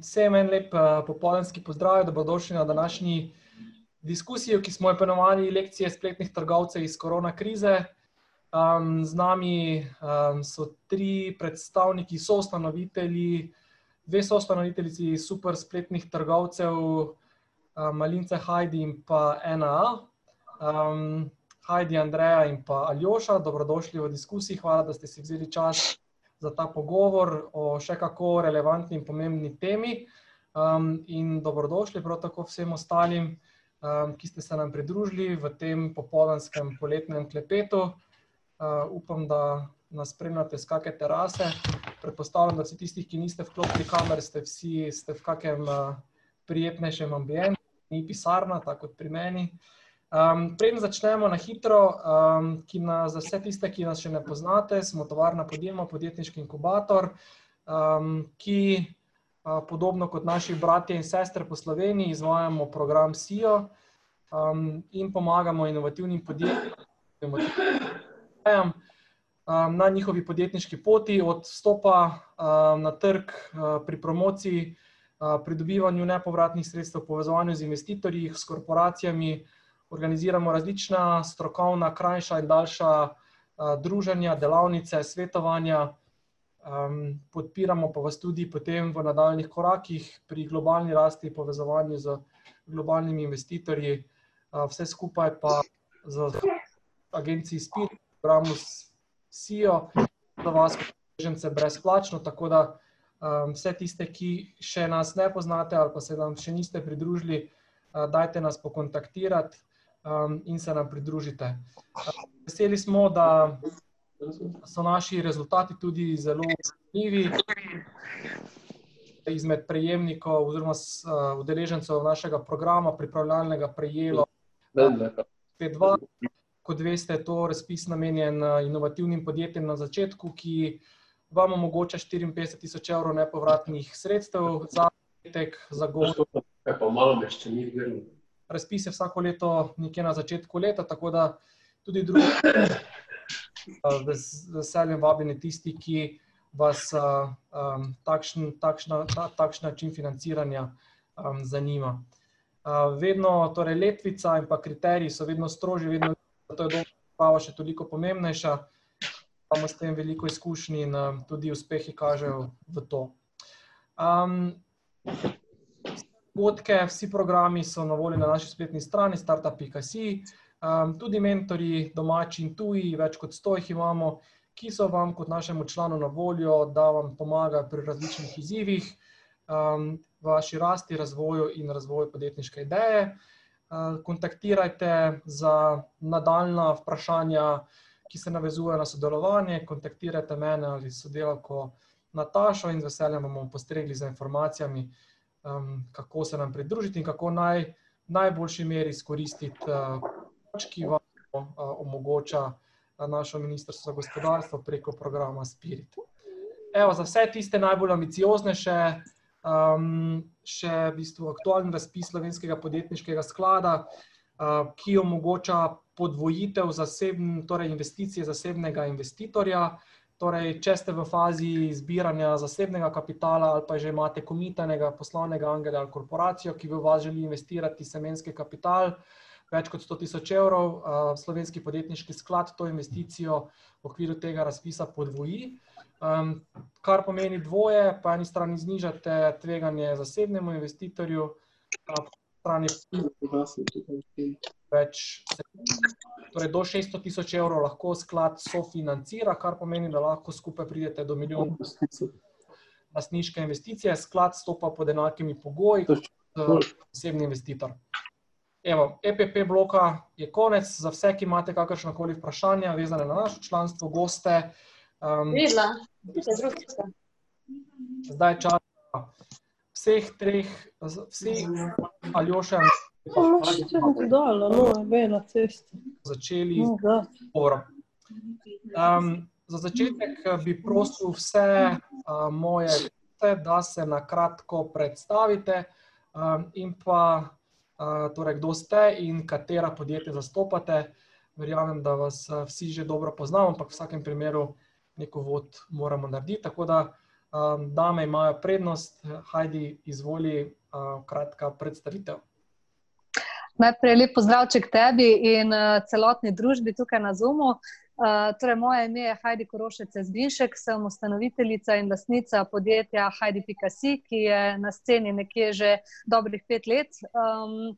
vsem en lep uh, popoldanski pozdrav, dobrodošli na današnji diskusiji, ki smo jo imenovali Lekcije spletnih trgovcev iz korona krize. Um, z nami um, so tri predstavniki, so ustanovitelji, dve so ustanoviteljici super spletnih trgovcev, um, Malince Hajdi in pa NA. Um, Hajdi, Andreja in pa Aljoša, dobrodošli v diskusiji. Hvala, da ste si vzeli čas za ta pogovor o še kako relevantni in pomembni temi. Um, in dobrodošli prav tako vsem ostalim, um, ki ste se nam pridružili v tem popoldanskem poletnem klepetu. Uh, upam, da nas spremljate z kakšne terase. Predpostavljam, da vsi tisti, ki niste vklopili kamer, ste vsi ste v kakšnem uh, prijetnejšem ambientu, ni pisarna, tako kot pri meni. Um, Preden začnemo na hitro, um, na, za vse tiste, ki nas še ne poznate, smo tovarna podjema, podjetniški inkubator, um, ki uh, podobno kot naši bratje in sestre po Sloveniji izvajamo program SIO um, in pomagamo inovativnim podjetjem um, na njihovi podjetniški poti od vstopa um, na trg uh, pri promociji, uh, pridobivanju nepovratnih sredstev, povezovanju z investitorji, s korporacijami, organiziramo različna strokovna, krajša in daljša uh, druženja, delavnice, svetovanja, um, podpiramo pa vas tudi v nadaljnih korakih pri globalni rasti povezovanju z globalnimi investitorji, uh, vse skupaj pa z agencijo SPIT, programu SIO, za vas, kot režence, brezplačno. Tako da um, vse tiste, ki še nas ne poznate ali pa se nam še niste pridružili, uh, dajte nas pokontaktirati um, in se nam pridružite. Veseli smo, da so naši rezultati tudi zelo zanimivi. Izmed prejemnikov, oziroma uh, udeležencev našega programa, pripravljalnega, prejelo P2. Kot veste, je to razpis namenjen uh, inovativnim podjetjem na začetku, ki vam omogoča 54 tisoč evrov nepovratnih sredstev za petek, za gost. Pa malo me še ni gledal razpise vsako leto, nekje na začetku leta, tako da tudi drugi, z veseljem vabljeni tisti, ki vas um, takšen, takšna, ta, takšen način financiranja um, zanima. Uh, vedno, torej, letvica in pa kriteriji so vedno strožji, vedno to je dobro, še toliko pomembnejša. Imamo s tem veliko izkušnji in um, tudi uspehi kažejo v to. Um, dogodke, vsi programi so na voljo na naši spletni strani startup.si, um, tudi mentori, domači in tuji, več kot sto jih imamo, ki so vam kot našemu članu na voljo, da vam pomagajo pri različnih izzivih, um, vaši rasti, razvoju in razvoju podjetniške ideje. Uh, kontaktirajte za nadaljna vprašanja, ki se navezujejo na sodelovanje, kontaktirajte mene ali sodelavko Natašo in z veseljem bomo postregli za informacijami um, kako se nam pridružiti in kako naj, najboljši meri izkoristiti pomoč, uh, ki vam uh, omogoča uh, našo ministrstvo za gospodarstvo preko programa Spirit. Evo, za vse tiste najbolj ambiciozne, še, um, še v bistvu aktualni razpis slovenskega podjetniškega sklada, uh, ki omogoča podvojitev zasebn, torej investicije zasebnega investitorja. Torej, če ste v fazi zbiranja zasebnega kapitala ali pa že imate komitanega poslovnega angela ali korporacijo, ki v vas želi investirati semenski kapital, več kot 100 tisoč evrov, slovenski podjetniški sklad to investicijo v okviru tega razpisa podvoji. Um, kar pomeni dvoje, po eni strani znižate tveganje zasebnemu investitorju, strani več, torej do 600 tisoč evrov lahko sklad sofinancira, kar pomeni, da lahko skupaj pridete do milijonov lastniške investicije. Sklad stopa pod enakimi pogoji kot osebni investitor. Evo, EPP bloka je konec. Za vse, ki imate kakršna koli vprašanja, vezane na naše članstvo, goste. Um, zdaj je čas vseh treh, vseh Aljoša. No, cesta. Začeli No, da. dobro. Um, za začetek eh, bi prosil vse uh, moje goste, da se na kratko predstavite um, in pa uh, torej, kdo ste in katera podjetja zastopate. Verjamem, da vas vsi že dobro poznamo, ampak v vsakem primeru neko vod moramo narediti. Tako da Um, dame imajo prednost, Hajdi, izvoli uh, kratka predstavitev. Najprej lep pozdravček tebi in uh, celotni družbi tukaj na Zumu. Uh, torej, moje ime je Heidi Korošec Zbinšek, sem ustanoviteljica in lasnica podjetja Heidi.si, ki je na sceni nekje že dobrih pet let. Um,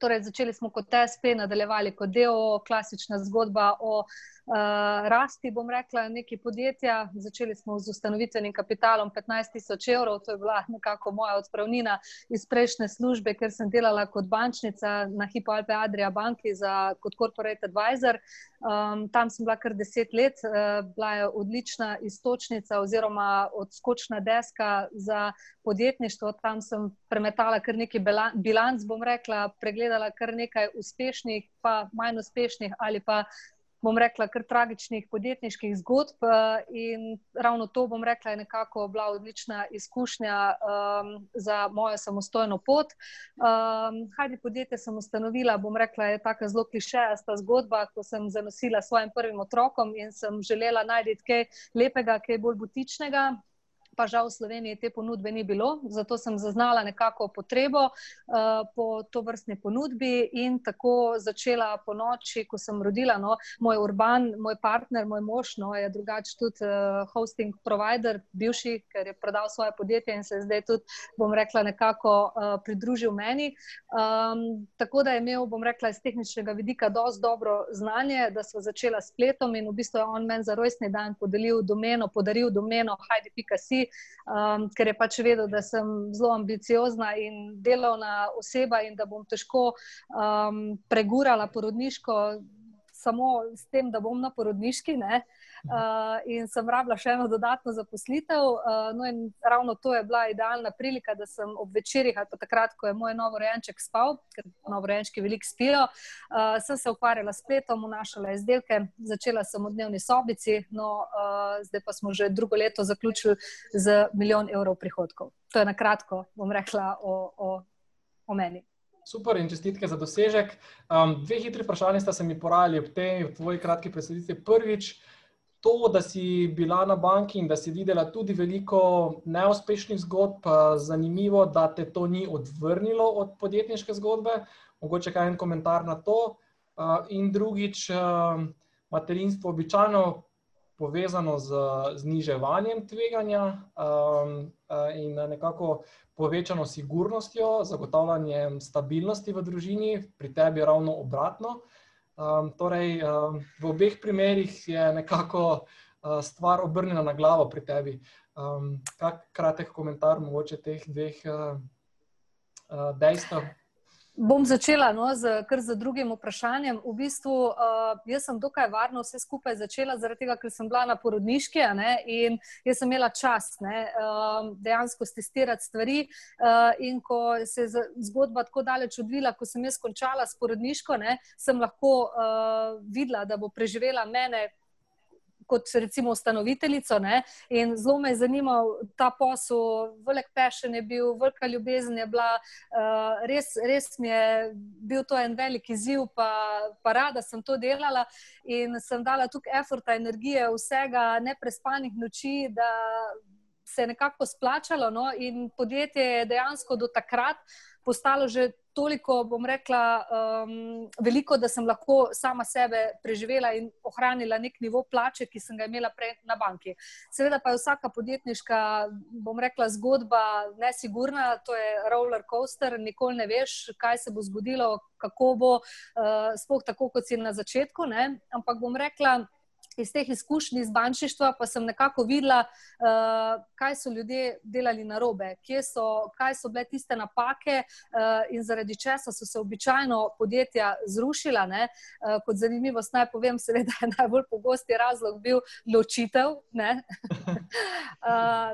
torej, začeli smo kot TSP, nadaljevali kot DO, klasična zgodba o rasti, bom rekla, neki podjetja. Začeli smo z ustanovitvenim kapitalom 15 tisoč evrov, to je bila nekako moja odpravnina iz prejšnje službe, ker sem delala kot bančnica na Hipo Alpe Adria banki za, kot corporate advisor. Um, tam sem bila kar deset let, uh, bila je odlična istočnica oziroma odskočna deska za podjetništvo. Tam sem premetala kar nekaj bilanc, bom rekla, pregledala kar nekaj uspešnih, pa manj uspešnih ali pa bom rekla, kar tragičnih podjetniških zgodb. Eh, in ravno to, bom rekla, je nekako bila odlična izkušnja um, za mojo samostojno pot. Um, Hajdi podjetje sem ustanovila, bom rekla, je tako zelo klišejasta zgodba, ko sem zanosila svojim prvim otrokom in sem želela najti kaj lepega, kaj bolj butičnega pa žal v Sloveniji te ponudbe ni bilo. Zato sem zaznala nekako potrebo uh, po to vrstni ponudbi in tako začela po noči, ko sem rodila. No, moj urban, moj partner, moj mož, no, je drugače tudi uh, hosting provider, bivši, ker je prodal svoje podjetje in se je zdaj tudi, bom rekla, nekako uh, pridružil meni. Um, tako da je imel, bom rekla, iz tehničnega vidika dosti dobro znanje, da smo začela s spletom in v bistvu je on meni za rojstni dan podelil domeno, podaril domeno Heidi.si, um, ker je pač vedel, da sem zelo ambiciozna in delovna oseba in da bom težko um, pregurala porodniško samo s tem, da bom na porodniški. Ne? Uh, in sem rabila še eno dodatno zaposlitev. Uh, no, in ravno to je bila idealna prilika, da sem ob večerjih, ali pa takrat, ko je moj novorojenček spal, ker novorojenčki veliko spijo, uh, sem se ukvarjala s spletom, vnašala izdelke, začela sem v dnevni sobici, no, uh, zdaj pa smo že drugo leto zaključili z milijon evrov prihodkov. To je na kratko, bom rekla, o, o, o meni. Super in čestitke za dosežek. Um, dve hitri vprašanje sta se mi porajali ob tej tvoji kratki predstavitvi. Prvič, to, da si bila na banki in da si videla tudi veliko neuspešnih zgodb, zanimivo, da te to ni odvrnilo od podjetniške zgodbe. Mogoče kaj en komentar na to. Uh, in drugič, uh, materinstvo običajno povezano z zniževanjem tveganja uh, in nekako povečano sigurnostjo, zagotavljanjem stabilnosti v družini, pri tebi ravno obratno. Um, torej, um, v obeh primerih je nekako uh, stvar obrnjena na glavo pri tebi. Um, kak kratek komentar mogoče teh dveh uh, uh, dejstev? Bom začela no, z, z drugim vprašanjem. V bistvu, uh, jaz sem dokaj varno vse skupaj začela, zaradi tega, ker sem bila na porodniški ne, in jaz sem imela čas ne, uh, dejansko testirati stvari. Uh, in ko se je zgodba tako daleč odvila, ko sem jaz končala s porodniško, ne, sem lahko uh, videla, da bo preživela mene kot recimo ustanoviteljico. Ne? In zelo me je zanimal ta posel, velik pešen je bil, velika ljubezen je bila, uh, res, res mi je bil to en velik izziv, pa, pa rada sem to delala in sem dala tukaj eforta, energije, vsega, neprespanih noči. Se je nekako splačalo, no? in podjetje je dejansko do takrat postalo že toliko, bom rekla, um, veliko, da sem lahko sama sebe preživela in ohranila nek nivo plače, ki sem ga imela prej na banki. Seveda pa je vsaka podjetniška, bom rekla, zgodba nesigurna, to je roller coaster, nikoli ne veš, kaj se bo zgodilo, kako bo, uh, spoh tako, kot si na začetku. Ne? Ampak bom rekla, iz teh izkušenj iz bančništva pa sem nekako videla, uh, kaj so ljudje delali na robe, so, kaj so bile tiste napake uh, in zaradi česa so se običajno podjetja zrušila. Uh, kot zanimivost naj povem, seveda je najbolj pogosti razlog bil ločitev. uh,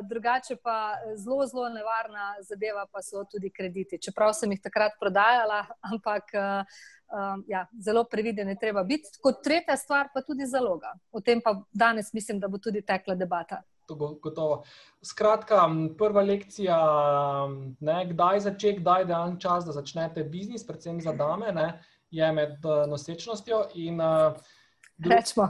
drugače pa zelo, zelo nevarna zadeva pa so tudi krediti. Čeprav sem jih takrat prodajala, ampak. Uh, um, ja, zelo previden je treba biti. Kot tretja stvar, pa tudi zaloga. O tem pa danes mislim, da bo tudi tekla debata. Gotovo. Skratka, prva lekcija, ne, kdaj začeti, kdaj je dan čas, da začnete biznis, predvsem za dame, ne, je med uh, nosečnostjo. In, uh, dru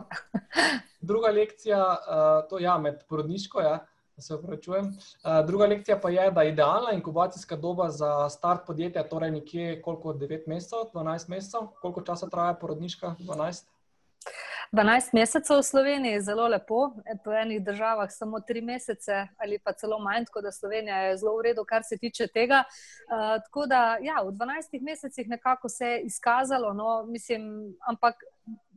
druga lekcija, uh, to je ja, med porodniško. Ja. Se upravičujem. Uh, druga lekcija pa je, da je idealna inkubacijska doba za start podjetja, torej nekje koliko 9 mesecev, 12 mesecev, koliko časa traja porodniška? 12. 12 mesecev v Sloveniji je zelo lepo, po enih državah samo 3 mesece ali pa celo manj, tako da Slovenija je zelo v redu, kar se tiče tega. Uh, tako da ja, v 12 mesecih nekako se je izkazalo, no, mislim, ampak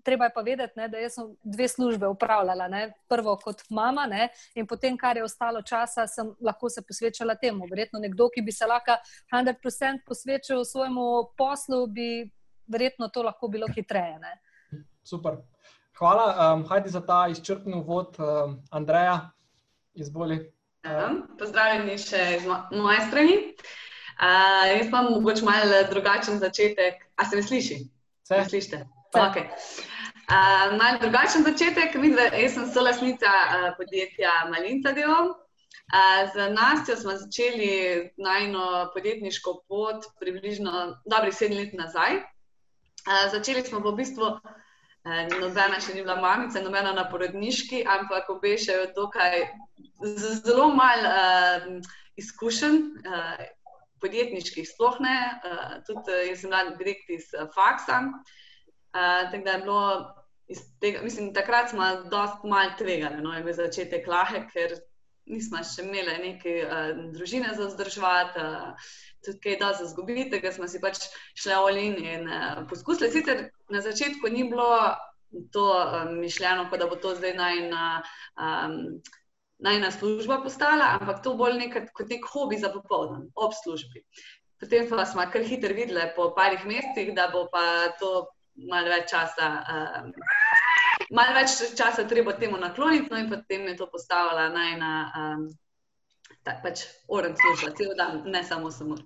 treba je pa vedeti, ne, da sem dve službe upravljala. Ne. Prvo kot mama ne, in potem, kar je ostalo časa, sem lahko se posvečala temu. Verjetno nekdo, ki bi se lahko 100% posvečal svojemu poslu, bi verjetno to lahko bilo hitreje. Ne. Super. Hvala, um, Hajdi, za ta izčrpni uvod, um, Andreja, izvoli. Ja, pozdravljeni še iz moje strani. Uh, jaz pa mogoče malo drugačen začetek. A se me sliši? Se? Me slišite? Okay. Uh, Mal drugačen začetek. Vidve, jaz sem solasnica uh, podjetja Malinca Delo. Uh, z Nastjo smo začeli najno podjetniško pot približno dobrih sedem let nazaj. Uh, začeli smo v bistvu, uh, nobena še ni bila mamica, nobena na porodniški, ampak obe še dokaj z zelo malo uh, izkušenj. Uh, Podjetniških, sploh ne, uh, tudi jaz sem bila direkt iz uh, faksa. Uh, tako da je bilo tega, mislim, takrat smo dosti malo tvegali, no, je bil začetek lahek, ker nismo še imeli neke uh, družine za vzdrževati, uh, tudi kaj da za zgubiti, tega smo si pač šli olin in uh, poskusili. Sicer na začetku ni bilo to um, mišljeno, da bo to zdaj najna. Um, Najna služba postala, ampak to bolj nek, kot nek hobi za popoldan, ob službi. Potem pa smo kar hitro videli, po parih mesecih, da bo pa to malo več časa, um, malo več časa treba temu nakloniti, no in potem je to postavila najna, um, tak pač oren služba, cel dan, ne samo samo.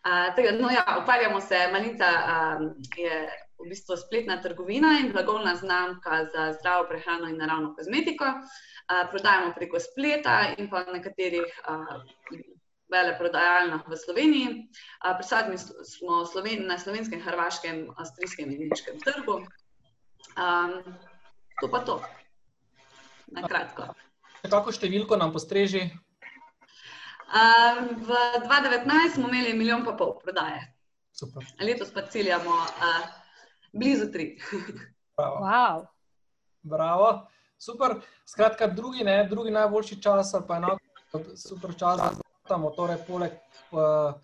Uh, tega, no ja, ukvarjamo se, Malinca um, je v bistvu spletna trgovina in blagovna znamka za zdravo prehrano in naravno kozmetiko. Uh, prodajamo preko spleta in pa nekaterih uh, veleprodajalnah v Sloveniji. Prisotni smo Sloven na slovenskem, hrvaškem, avstrijskem in nemškem trgu. Um, to pa to, na kratko. Kako številko nam postreži? Um, v 2019 smo imeli milijon pa pol prodaje. Super. Letos pa ciljamo uh, blizu tri. Bravo. Wow. Bravo. Super. Skratka, drugi, ne, drugi najboljši čas, pa enako super čas za štartamo, torej poleg uh,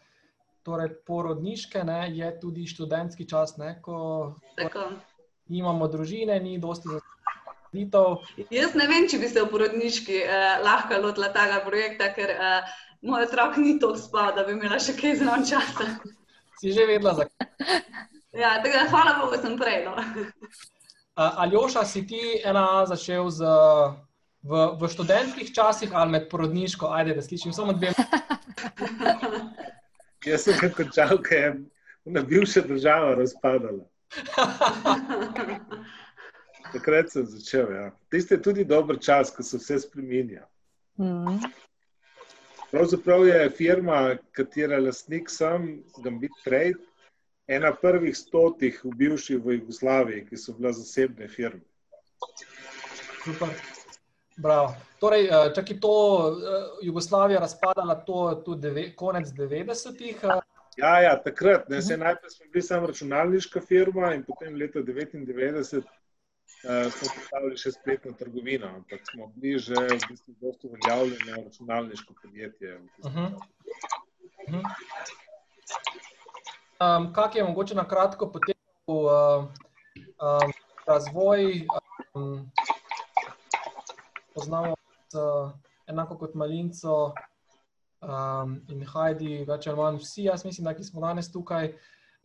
torej porodniške, ne, je tudi študentski čas, ne, ko imamo družine, ni dosti za zaseditev. Jaz ne vem, če bi se v porodniški uh, lahko lotila tega projekta, ker uh, moj otrok ni to spal, da bi imela še kaj zelo časa. Si že vedela, zakaj? Ja, tako da hvala Bogu, sem prej. No. Uh, Aljoša, si ti ena začel z v, v študentskih časih ali med porodniško, ajde, da slišim samo dve. Jaz sem ga končal, ker je na bivša država razpadala. Takrat sem začel. Ja. Tisti je tudi dober čas, ko se vse spremenja. Mm. Pravzaprav je firma, katera lastnik sem, Gambit Trade, ena prvih stotih v bivši v Jugoslaviji, ki so bile zasebne firme. Super. Bravo. Torej, eh, če je to eh, Jugoslavija razpadala, to tudi konec 90-ih. Eh? Ja, ja, takrat. Ne, se, najprej smo bili samo računalniška firma, in potem leta 99 uh, smo postavili še spletno trgovino. Ampak smo bili že v bistvu zelo uveljavljeno računalniško podjetje. Uh -huh. Uh -huh. um, Kaj je mogoče na kratko potekal uh, um, razvoj? Um, poznamo uh, enako kot Malinco um, in Hajdi, več ali manj vsi, jaz mislim, da smo danes tukaj.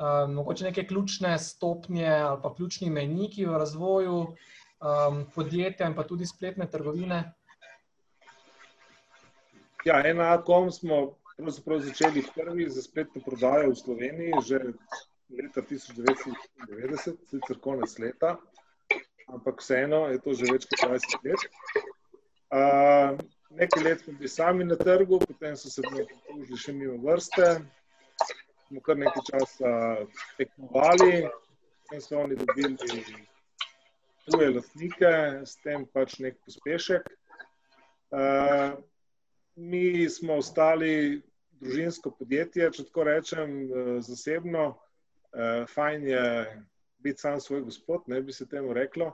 Um, mogoče neke ključne stopnje ali pa ključni meniki v razvoju um, podjetja in pa tudi spletne trgovine. Ja, enakom smo začeli prvi za spletno prodajo v Sloveniji že leta 1990, sicer konec leta, ampak vseeno je to že več kot 20 let nekaj let smo bili sami na trgu, potem so se pridružili še mimo vrste, smo kar nekaj časa tekmovali, potem so oni dobili tuje lastnike, s tem pač nek pospešek. Uh, mi smo ostali družinsko podjetje, če tako rečem, zasebno. Uh, fajn je biti sam svoj gospod, ne bi se temu reklo.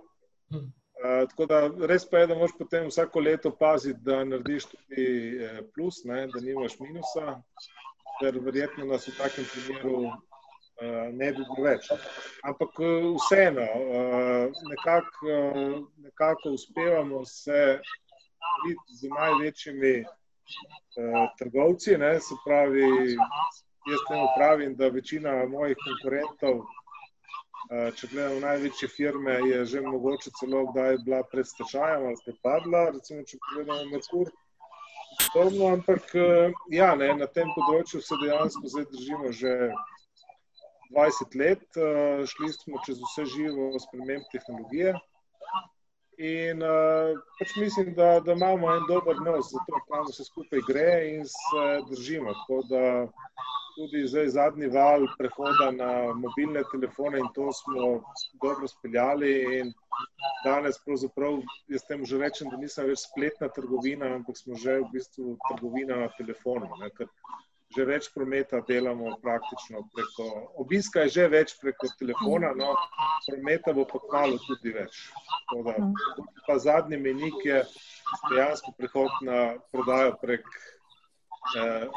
Uh, tako da res pa je, da moraš potem vsako leto paziti, da narediš tudi eh, plus, ne, da nimaš minusa, ker verjetno nas v takem primeru uh, ne bi bilo več. Ampak vseeno, uh, nekako uh, nekako uspevamo se biti z največjimi uh, trgovci, ne, se pravi, jaz temu pravim, da večina mojih konkurentov Eh, če gledamo največje firme, je že mogoče celo kdaj bila pred stečajem ali prepadla, recimo če pogledamo Merkur. Podobno, ampak eh, ja, ne, na tem področju se dejansko zdaj držimo že 20 let. Eh, šli smo čez vse živo sprememb tehnologije. In pač mislim, da, da imamo en dober nos za to, kam se skupaj gre in se držimo. Tako da tudi zdaj zadnji val prehoda na mobilne telefone in to smo dobro speljali. In danes, pravzaprav, jaz temu že rečem, da nisem več spletna trgovina, ampak smo že v bistvu trgovina na telefonu. Ne, Že več prometa delamo praktično preko obiska, je že več preko telefona, no, prometa bo pa kmalo tudi več. Da, pa zadnji menik je dejansko prehod na prodajo prek eh,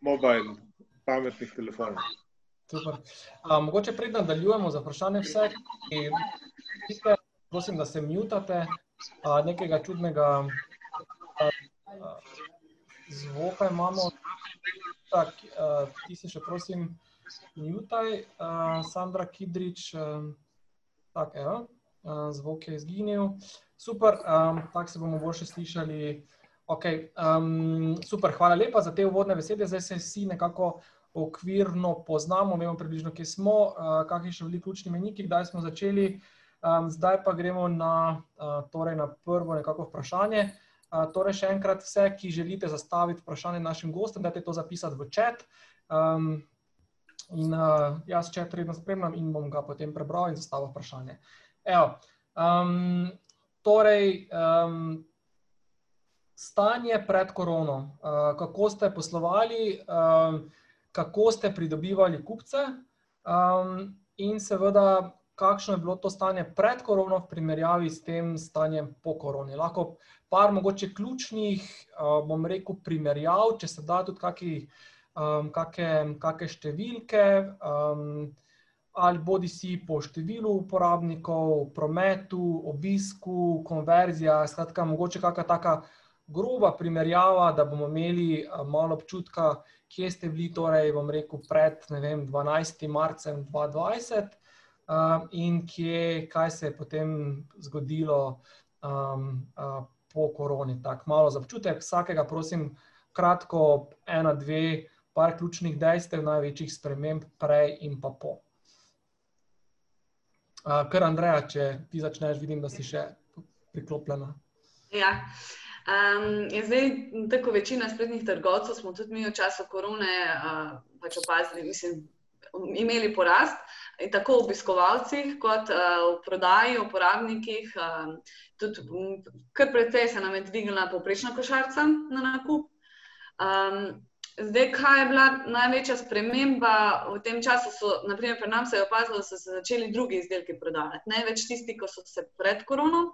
mobile pametnih telefonov. A, mogoče pred nadaljujemo za vprašanje vse, ki ste, prosim, da se mutate, a, nekega čudnega a, a, zvoka imamo. Tak, a, ti si še prosim mutaj, a, Sandra Kidrič, a, tak, evo, a, zvok je izginil. Super, a, tako se bomo boljše slišali. Okay, um, super, hvala lepa za te uvodne besede. Zdaj se vsi nekako okvirno poznamo, vemo približno, kje smo, uh, kakšni so bili ključni meniki, kdaj smo začeli. Um, zdaj pa gremo na, uh, torej na prvo nekako vprašanje. Uh, torej, še enkrat, vse, ki želite zastaviti vprašanje našim gostom, dajte to zapisati v čat. Um, in uh, jaz čat redno spremljam in bom ga potem prebral in zastavil vprašanje. Evo, um, torej, um, stanje pred korono, uh, kako ste poslovali, um, kako ste pridobivali kupce, um, in seveda, kakšno je bilo to stanje pred korono v primerjavi s tem stanjem po koroni. Lahko par mogoče ključnih, bom rekel, primerjav, če se da tudi kakšne um, kake številke. Ali bodi si po številu uporabnikov, prometu, obisku, konverzija, skratka, mogoče kakšna taka groba primerjava, da bomo imeli malo občutka, kje ste bili, torej, bom rekel, pred vem, 12. marcem 2020 um, in kje, kaj se je potem zgodilo um, uh, po koroni. Tako malo za občutek, vsakega, prosim, kratko, ena, dve, par ključnih dejstev, največjih sprememb prej in pa po. Uh, Ker, Andreja, če ti začneš, vidim, da si še priklopljena. Ja. Um, zdaj, tako večina spletnih trgovcev smo tudi mi v času korone uh, pač opazili, mislim, imeli porast. Tako v obiskovalcih, kot uh, v prodaji, uporabnikih, uh, tudi kar precej se nam je dvignila poprečna košarica na nakup. Um, zdaj, kaj je bila največja sprememba v tem času? So, naprimer, pri nas se je opazilo, da so se začeli drugi izdelki prodajati. Največ tisti, ki so se pred korono.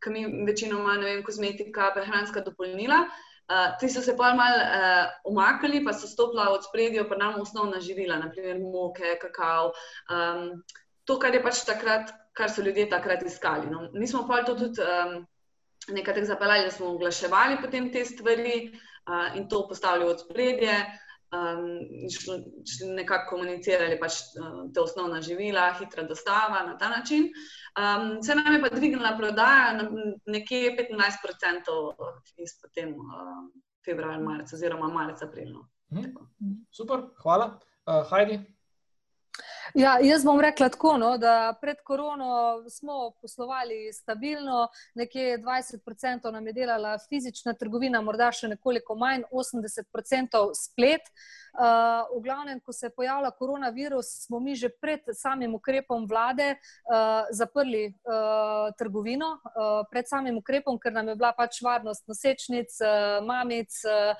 Uh, ki mi večinoma, ne vem, kozmetika, prehranska dopolnila. Uh, ti so se pa malo uh, umaknili, pa so stopila od spredja, pa nam osnovna živila, naprimer moke, kakav. Um, to, kar je pač takrat, kar so ljudje takrat iskali. No. Mi smo pa to tudi um, nekaj zapeljali, da smo oglaševali potem te stvari uh, in to postavili od spredje um, nekako komunicirali pač, uh, te osnovna živila, hitra dostava na ta način. Um, se nam je pa dvignila prodaja na nekje 25% iz potem uh, februarja, marca oziroma marca, aprila. Hmm. Super, hvala. Uh, Heidi. Ja, jaz bom rekla tako, no, da pred korono smo poslovali stabilno, nekje 20% nam je delala fizična trgovina, morda še nekoliko manj, 80% splet. Uh, v glavnem, ko se je pojavila koronavirus, smo mi že pred samim ukrepom vlade uh, zaprli uh, trgovino, uh, pred samim ukrepom, ker nam je bila pač varnost nosečnic, uh, mamic, uh,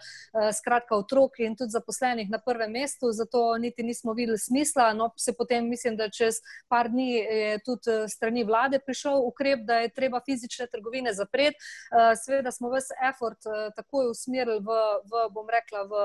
skratka otrok in tudi zaposlenih na prvem mestu, zato niti nismo videli smisla. No, se potem, mislim, da čez par dni je tudi strani vlade prišel ukrep, da je treba fizične trgovine zapreti. Uh, Sveda smo vse effort uh, takoj usmerili v, v, bom rekla, v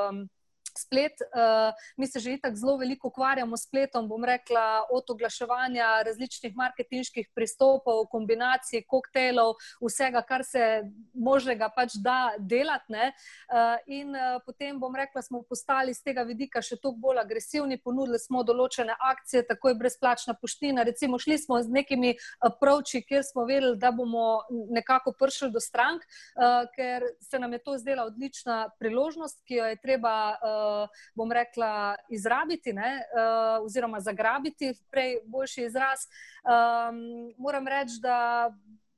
splet. Uh, mi se že tako zelo veliko ukvarjamo s spletom, bom rekla, od oglaševanja različnih marketinških pristopov, kombinacij, koktejlov, vsega, kar se možnega pač da delati. Uh, in uh, potem, bom rekla, smo postali z tega vidika še toliko bolj agresivni, ponudili smo določene akcije, tako je brezplačna poština. Recimo, šli smo z nekimi pravči, kjer smo vedeli, da bomo nekako prišli do strank, uh, ker se nam je to zdela odlična priložnost, ki jo je treba. Uh, bom rekla, izrabiti, ne, uh, oziroma zagrabiti, prej boljši izraz. Um, moram reči, da.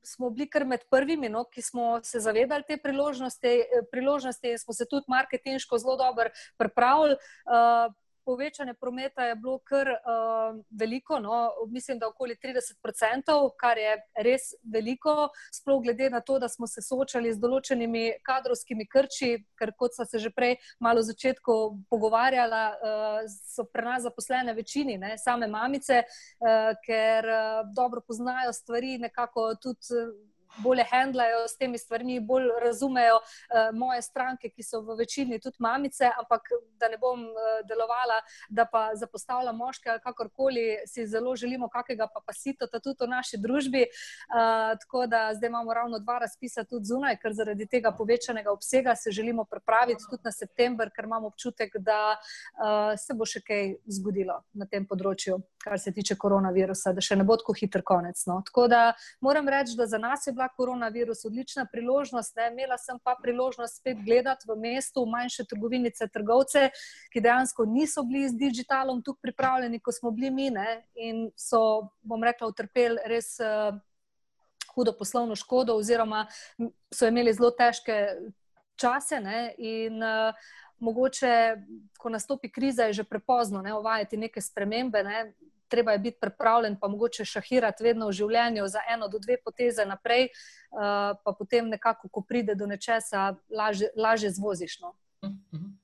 Smo bili kar med prvimi, no, ki smo se zavedali te priložnosti, priložnosti in smo se tudi marketinško zelo dobro pripravili. Uh, povečanje prometa je bilo kar uh, veliko, no, mislim, da okoli 30%, kar je res veliko, sploh glede na to, da smo se soočali z določenimi kadrovskimi krči, ker kot so se že prej malo v začetku pogovarjala, uh, so pri nas zaposlene večini, ne, same mamice, uh, ker uh, dobro poznajo stvari, nekako tudi. Uh, bolje handlajo s temi stvarmi, bolj razumejo uh, moje stranke, ki so v večini tudi mamice, ampak da ne bom uh, delovala, da pa zapostavljam moške ali kakorkoli, si zelo želimo kakega pa pasito tudi v naši družbi. Uh, tako da zdaj imamo ravno dva razpisa tudi zunaj, ker zaradi tega povečanega obsega se želimo pripraviti tudi na september, ker imamo občutek, da uh, se bo še kaj zgodilo na tem področju, kar se tiče koronavirusa, da še ne bo tako hiter konec. No. Tako da moram reči, da za nas je bila koronavirus odlična priložnost. Ne. Imela sem pa priložnost spet gledati v mestu manjše trgovinice, trgovce, ki dejansko niso bili z digitalom tukaj pripravljeni, kot smo bili mi ne. in so, bom rekla, utrpeli res. Uh, Hudo poslovno škodo, oziroma so imeli zelo težke čase, ne, in uh, mogoče, ko nastopi kriza, je že prepozno ne, uvajati neke spremembe. Ne treba je biti pripravljen, pa mogoče šahirati vedno v življenju za eno do dve poteze naprej, uh, pa potem nekako, ko pride do nečesa, lažje zvoziš. No. Mhm.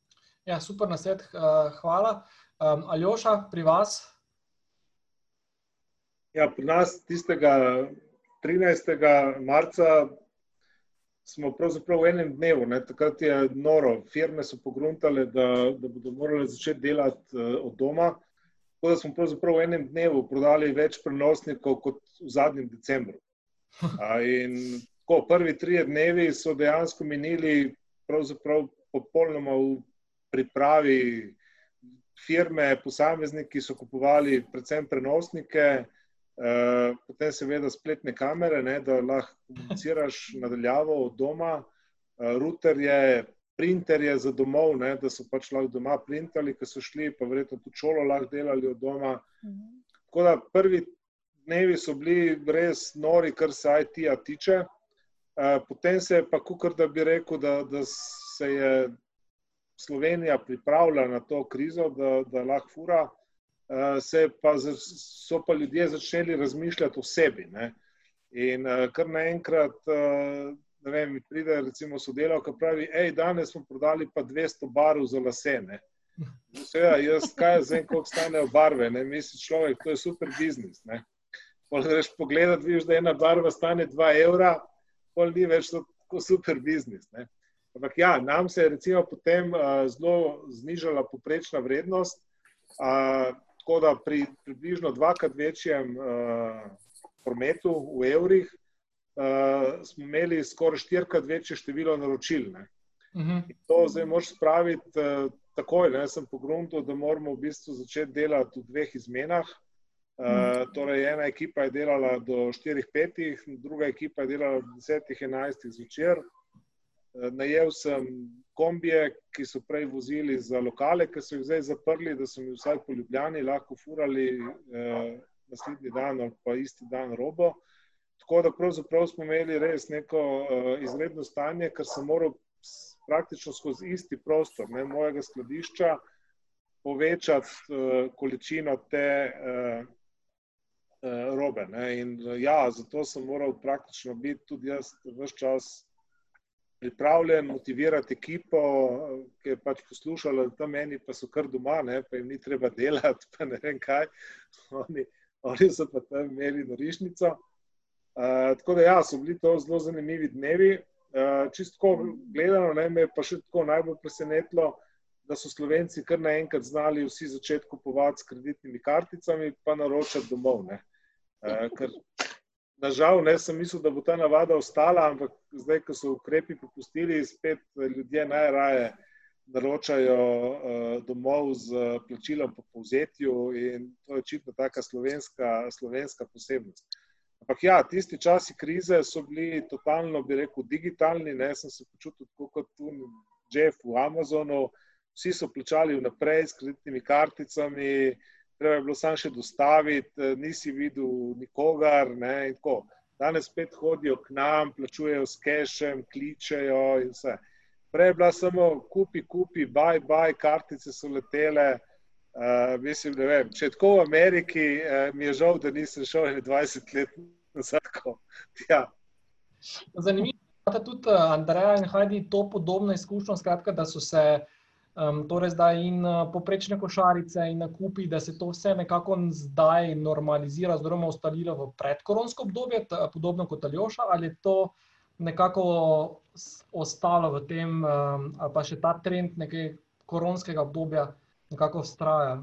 Ja, super nasvet, uh, hvala. Um, Aljoša, pri vas? Ja, pri nas tistega 13. marca smo pravzaprav v enem dnevu, ne, takrat je noro, firme so pogruntale, da, da bodo morali začeti delati uh, od doma. Tako da smo pravzaprav v enem dnevu prodali več prenosnikov kot v zadnjem decembru. In tako, prvi tri dnevi so dejansko minili popolnoma v pripravi firme, posamezniki so kupovali predvsem prenosnike, eh, potem seveda spletne kamere, ne, da lahko komuniciraš nadaljavo od doma, eh, router je printerje za domov, ne, da so pač lahko doma printali, ki so šli, pa verjetno tudi šolo lahko delali od doma. Mhm. Tako da prvi dnevi so bili res nori, kar se IT-ja tiče. Uh, potem se je pa, kukor da bi rekel, da, da se je Slovenija pripravila na to krizo, da, da lahko fura, uh, se pa, so pa ljudje začeli razmišljati o sebi. Ne. In uh, kar naenkrat ne vem, mi pride recimo sodelavka, pravi, hej, danes smo prodali pa 200 barv za lasene. Seveda, jaz kaj zdaj, koliko stanejo barve, ne, misli človek, to je super biznis, ne. Greš pogledat, vidiš, da ena barva stane 2 evra, pol ni več tako super biznis, ne. Ampak ja, nam se je recimo potem uh, zelo znižala poprečna vrednost, uh, tako da pri približno dvakrat večjem uh, prometu v evrih, uh, smo imeli skoraj štirikrat večje število naročil. Uh mhm. -huh. To zdaj moš spraviti uh, takoj. Ne? Sem pogrunil, da moramo v bistvu začeti delati v dveh izmenah. Uh, uh -huh. Torej, ena ekipa je delala do 4-5, druga ekipa je delala do 10-11 zvečer. Najel sem kombije, ki so prej vozili za lokale, ki so jih zdaj zaprli, da so mi vsaj po Ljubljani lahko furali eh, naslednji dan ali pa isti dan robo. Tako da pravzaprav smo imeli res neko uh, izredno stanje, ker sem moral praktično skozi isti prostor ne, mojega skladišča povečati uh, količino te uh, uh, robe. Ne. In uh, ja, zato sem moral praktično biti tudi jaz vse čas pripravljen, motivirati ekipo, ki je pač poslušala, da tam meni pa so kar doma, ne, pa jim ni treba delati, pa ne vem kaj. Oni, oni so pa tam imeli norišnico. Uh, tako da, ja, so bili to zelo zanimivi dnevi. Uh, čistko gledano, ne, me je pa še tako najbolj presenetilo, da so Slovenci kar naenkrat znali vsi začeti kupovati s kreditnimi karticami, pa naročati domov. Uh, ker, nažal, ne, sem mislil, da bo ta navada ostala, ampak zdaj, ko so ukrepi popustili, spet ljudje najraje naročajo uh, domov z plačilom po povzetju in to je očitno taka slovenska, slovenska posebnost. Ampak ja, tisti časi krize so bili totalno, bi rekel, digitalni. Ne? Sem se počutil kot tu Jeff v Amazonu. Vsi so plačali vnaprej s kreditnimi karticami, treba je bilo samo še dostaviti, nisi videl nikogar. Danes spet hodijo k nam, plačujejo s kešem, kličejo in vse. Prej je bila samo kupi, kupi, baj, baj, kartice so letele. Uh, mislim, da vem. Če tako v Ameriki, uh, mi je žal, da nisem šel 21 let nazaj. Ja. Zanimivo je, da tudi Andreja in Hajdi to podobno izkušnjo, skratka, da so se um, torej zdaj in poprečne košarice in nakupi, da se to vse nekako zdaj normalizira, oziroma ustalilo v predkoronsko obdobje, podobno kot Aljoša, ali je to nekako ostalo v tem, um, ali pa še ta trend nekaj koronskega obdobja nekako vztraja.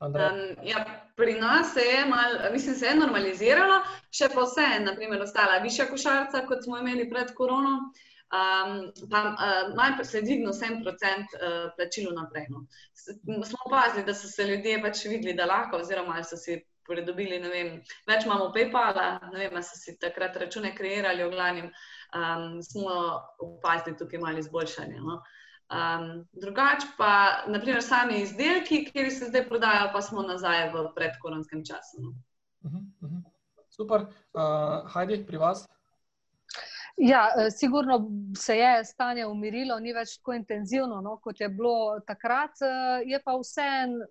Um, ja, pri nas se je, mal, mislim, se je normaliziralo, še pa vse je, naprimer, ostala višja košarica, kot smo imeli pred korono. Um, pa uh, malo se je dvignil 7% uh, plačilo naprej. No. Smo opazili, da so se ljudje pač videli, da lahko, oziroma so si pridobili, ne vem, več imamo PayPala, ne vem, so si takrat račune kreirali, v glavnem um, smo opazili tukaj malo izboljšanje. No. Uh, Um, drugač pa, naprimer, sami izdelki, ki se zdaj prodajajo, pa smo nazaj v predkoronskem času. Uh -huh, uh -huh. Super. Uh, Hajdi, pri vas? Ja, e, sigurno se je stanje umirilo, ni več tako intenzivno, no, kot je bilo takrat. E, je pa vseeno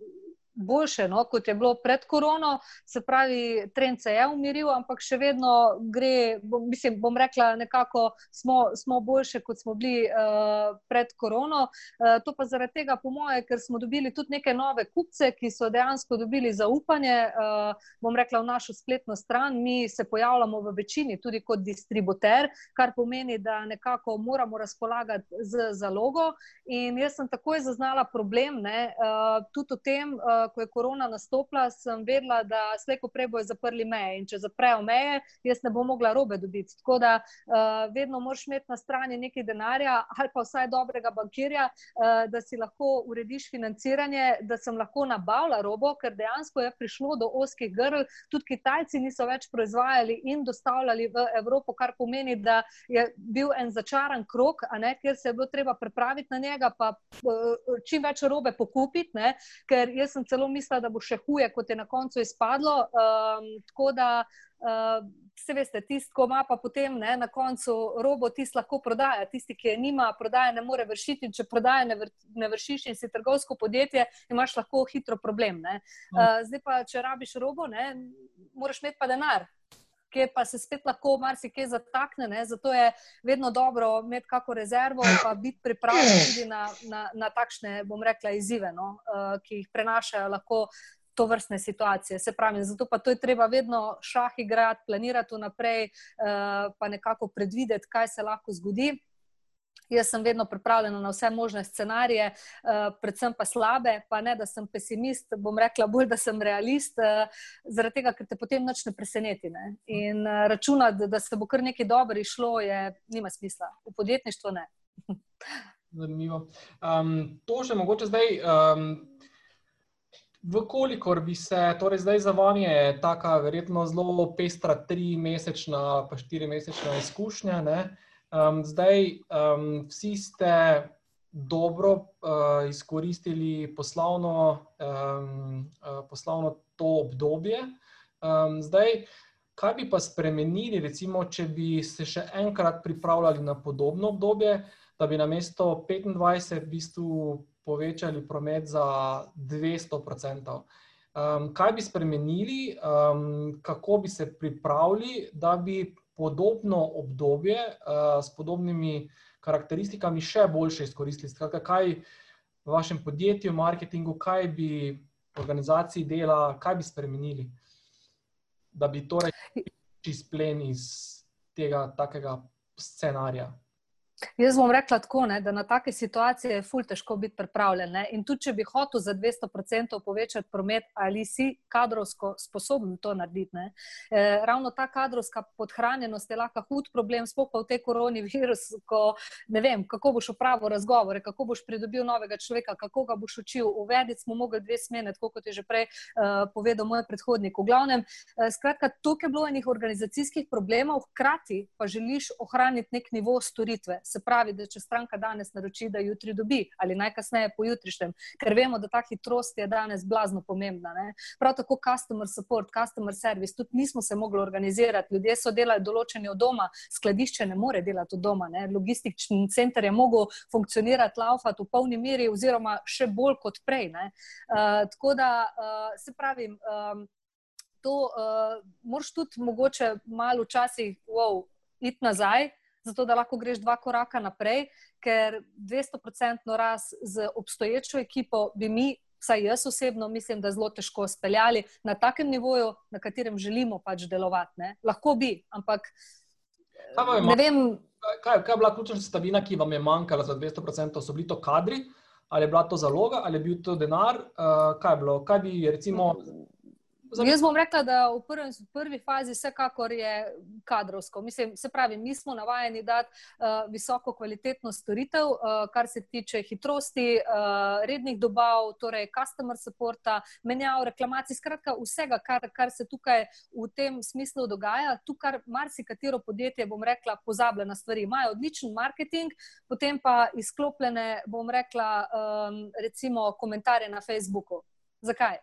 boljše, no, kot je bilo pred korono. Se pravi, trend se je umiril, ampak še vedno gre, bom, mislim, bom rekla, nekako smo, smo boljše, kot smo bili uh, pred korono. Uh, to pa zaradi tega, po moje, ker smo dobili tudi neke nove kupce, ki so dejansko dobili zaupanje, uh, bom rekla, v našo spletno stran. Mi se pojavljamo v večini tudi kot distributer, kar pomeni, da nekako moramo razpolagati z zalogo. In jaz sem takoj zaznala problem, ne, uh, tudi o tem, uh, ko je korona nastopila, sem vedela, da slejko prej bojo zaprli meje. In če zaprejo meje, jaz ne bom mogla robe dobiti. Tako da uh, vedno moraš imeti na strani nekaj denarja ali pa vsaj dobrega bankirja, uh, da si lahko urediš financiranje, da sem lahko nabavila robo, ker dejansko je prišlo do oskih grl. Tudi Kitajci niso več proizvajali in dostavljali v Evropo, kar pomeni, da je bil en začaran krok, ker se je bilo treba pripraviti na njega, pa uh, čim več robe pokupiti, ne? ker jaz sem celo celo mislila, da bo še huje, kot je na koncu izpadlo. Um, tako da, uh, se veste, tisti, ko ima pa potem ne, na koncu robo, tisti lahko prodaja, tisti, ki je nima, prodaja ne more vršiti. Če prodaja ne, vr ne vršiš in si trgovsko podjetje, imaš lahko hitro problem. Uh, zdaj pa, če rabiš robo, ne, moraš imeti pa denar kjer pa se spet lahko marsikaj zatakne. Ne? Zato je vedno dobro imeti kako rezervo in biti pripravljen tudi na, na, na takšne, bom rekla, izzive, no? uh, ki jih prenašajo lahko. To vrstne situacije. Se pravi, zato pa to je treba vedno šah igrati, planirati vnaprej, uh, pa nekako predvideti, kaj se lahko zgodi. Jaz sem vedno pripravljena na vse možne scenarije, uh, predvsem pa slabe, pa ne, da sem pesimist, bom rekla bolj, da sem realist, uh, zaradi tega, ker te potem noč ne preseneti. Ne? In uh, računati, da se bo kar nekaj dobro išlo, je nima smisla. V podjetništvu ne. Zanimivo. Um, to že mogoče zdaj. Um, Vkolikor bi se, torej zdaj za vami je tako verjetno zelo pestra, tri mesečna, pa štiri mesečna izkušnja. Ne? Um, zdaj, um, vsi ste dobro uh, izkoristili poslovno, um, uh, poslovno to obdobje. Um, zdaj, kaj bi pa spremenili, recimo, če bi se še enkrat pripravljali na podobno obdobje, da bi na mesto 25 v bistvu povečali promet za 200%? Um, kaj bi spremenili, um, kako bi se pripravili, da bi podobno obdobje uh, s podobnimi karakteristikami še boljše izkoristili? Skratka, kaj v vašem podjetju, marketingu, kaj bi organizaciji dela, kaj bi spremenili, da bi torej izplen iz tega takega scenarija? Jaz bom rekla tako, ne, da na take situacije je ful težko biti pripravljen. Ne. In tudi, če bi hotel za 200% povečati promet, ali si kadrovsko sposoben to narediti. E, ravno ta kadrovska podhranjenost je lahko hud problem, sploh pa v tej koroni virus, ko ne vem, kako boš upravil razgovore, kako boš pridobil novega človeka, kako ga boš učil. Uvediti smo mogli dve smene, tako kot je že prej uh, povedal moj predhodnik. V glavnem, uh, skratka, tukaj je bilo enih organizacijskih problemov, hkrati pa želiš ohraniti nek nivo storitve se pravi, da če stranka danes naroči, da jutri dobi ali najkasneje pojutrišnjem, ker vemo, da ta hitrost je danes blazno pomembna. Ne? Prav tako customer support, customer service, tudi nismo se mogli organizirati. Ljudje so delali določeni od doma, skladišče ne more delati od doma. Ne? Logistični center je mogel funkcionirati, laufati v polni meri, oziroma še bolj kot prej. Uh, tako da uh, se pravi. Um, To uh, moraš tudi, mogoče, malo včasih, wow, iti nazaj, zato da lahko greš dva koraka naprej, ker 200-odstotno rast z obstoječo ekipo bi mi, vsaj jaz osebno, mislim, da zelo težko speljali na takem nivoju, na katerem želimo pač delovati. Ne? Lahko bi, ampak ne vem. Kaj, kaj je bila ključna sestavina, ki vam je manjkala za 200%? So bili to kadri, ali je bila to zaloga, ali je bil to denar? Uh, kaj je bilo? Kaj bi, recimo, Jaz bom rekla, da v, prvem, v prvi fazi vsekakor je kadrovsko. Mislim, se pravi, mi smo navajeni dati uh, visoko kvalitetno storitev, uh, kar se tiče hitrosti, uh, rednih dobav, torej customer supporta, menjav, reklamacij, skratka vsega, kar, kar se tukaj v tem smislu dogaja. Tukaj marsikatero podjetje, bom rekla, pozablja na stvari. Imajo odličen marketing, potem pa izklopljene, bom rekla, um, recimo komentarje na Facebooku. Zakaj?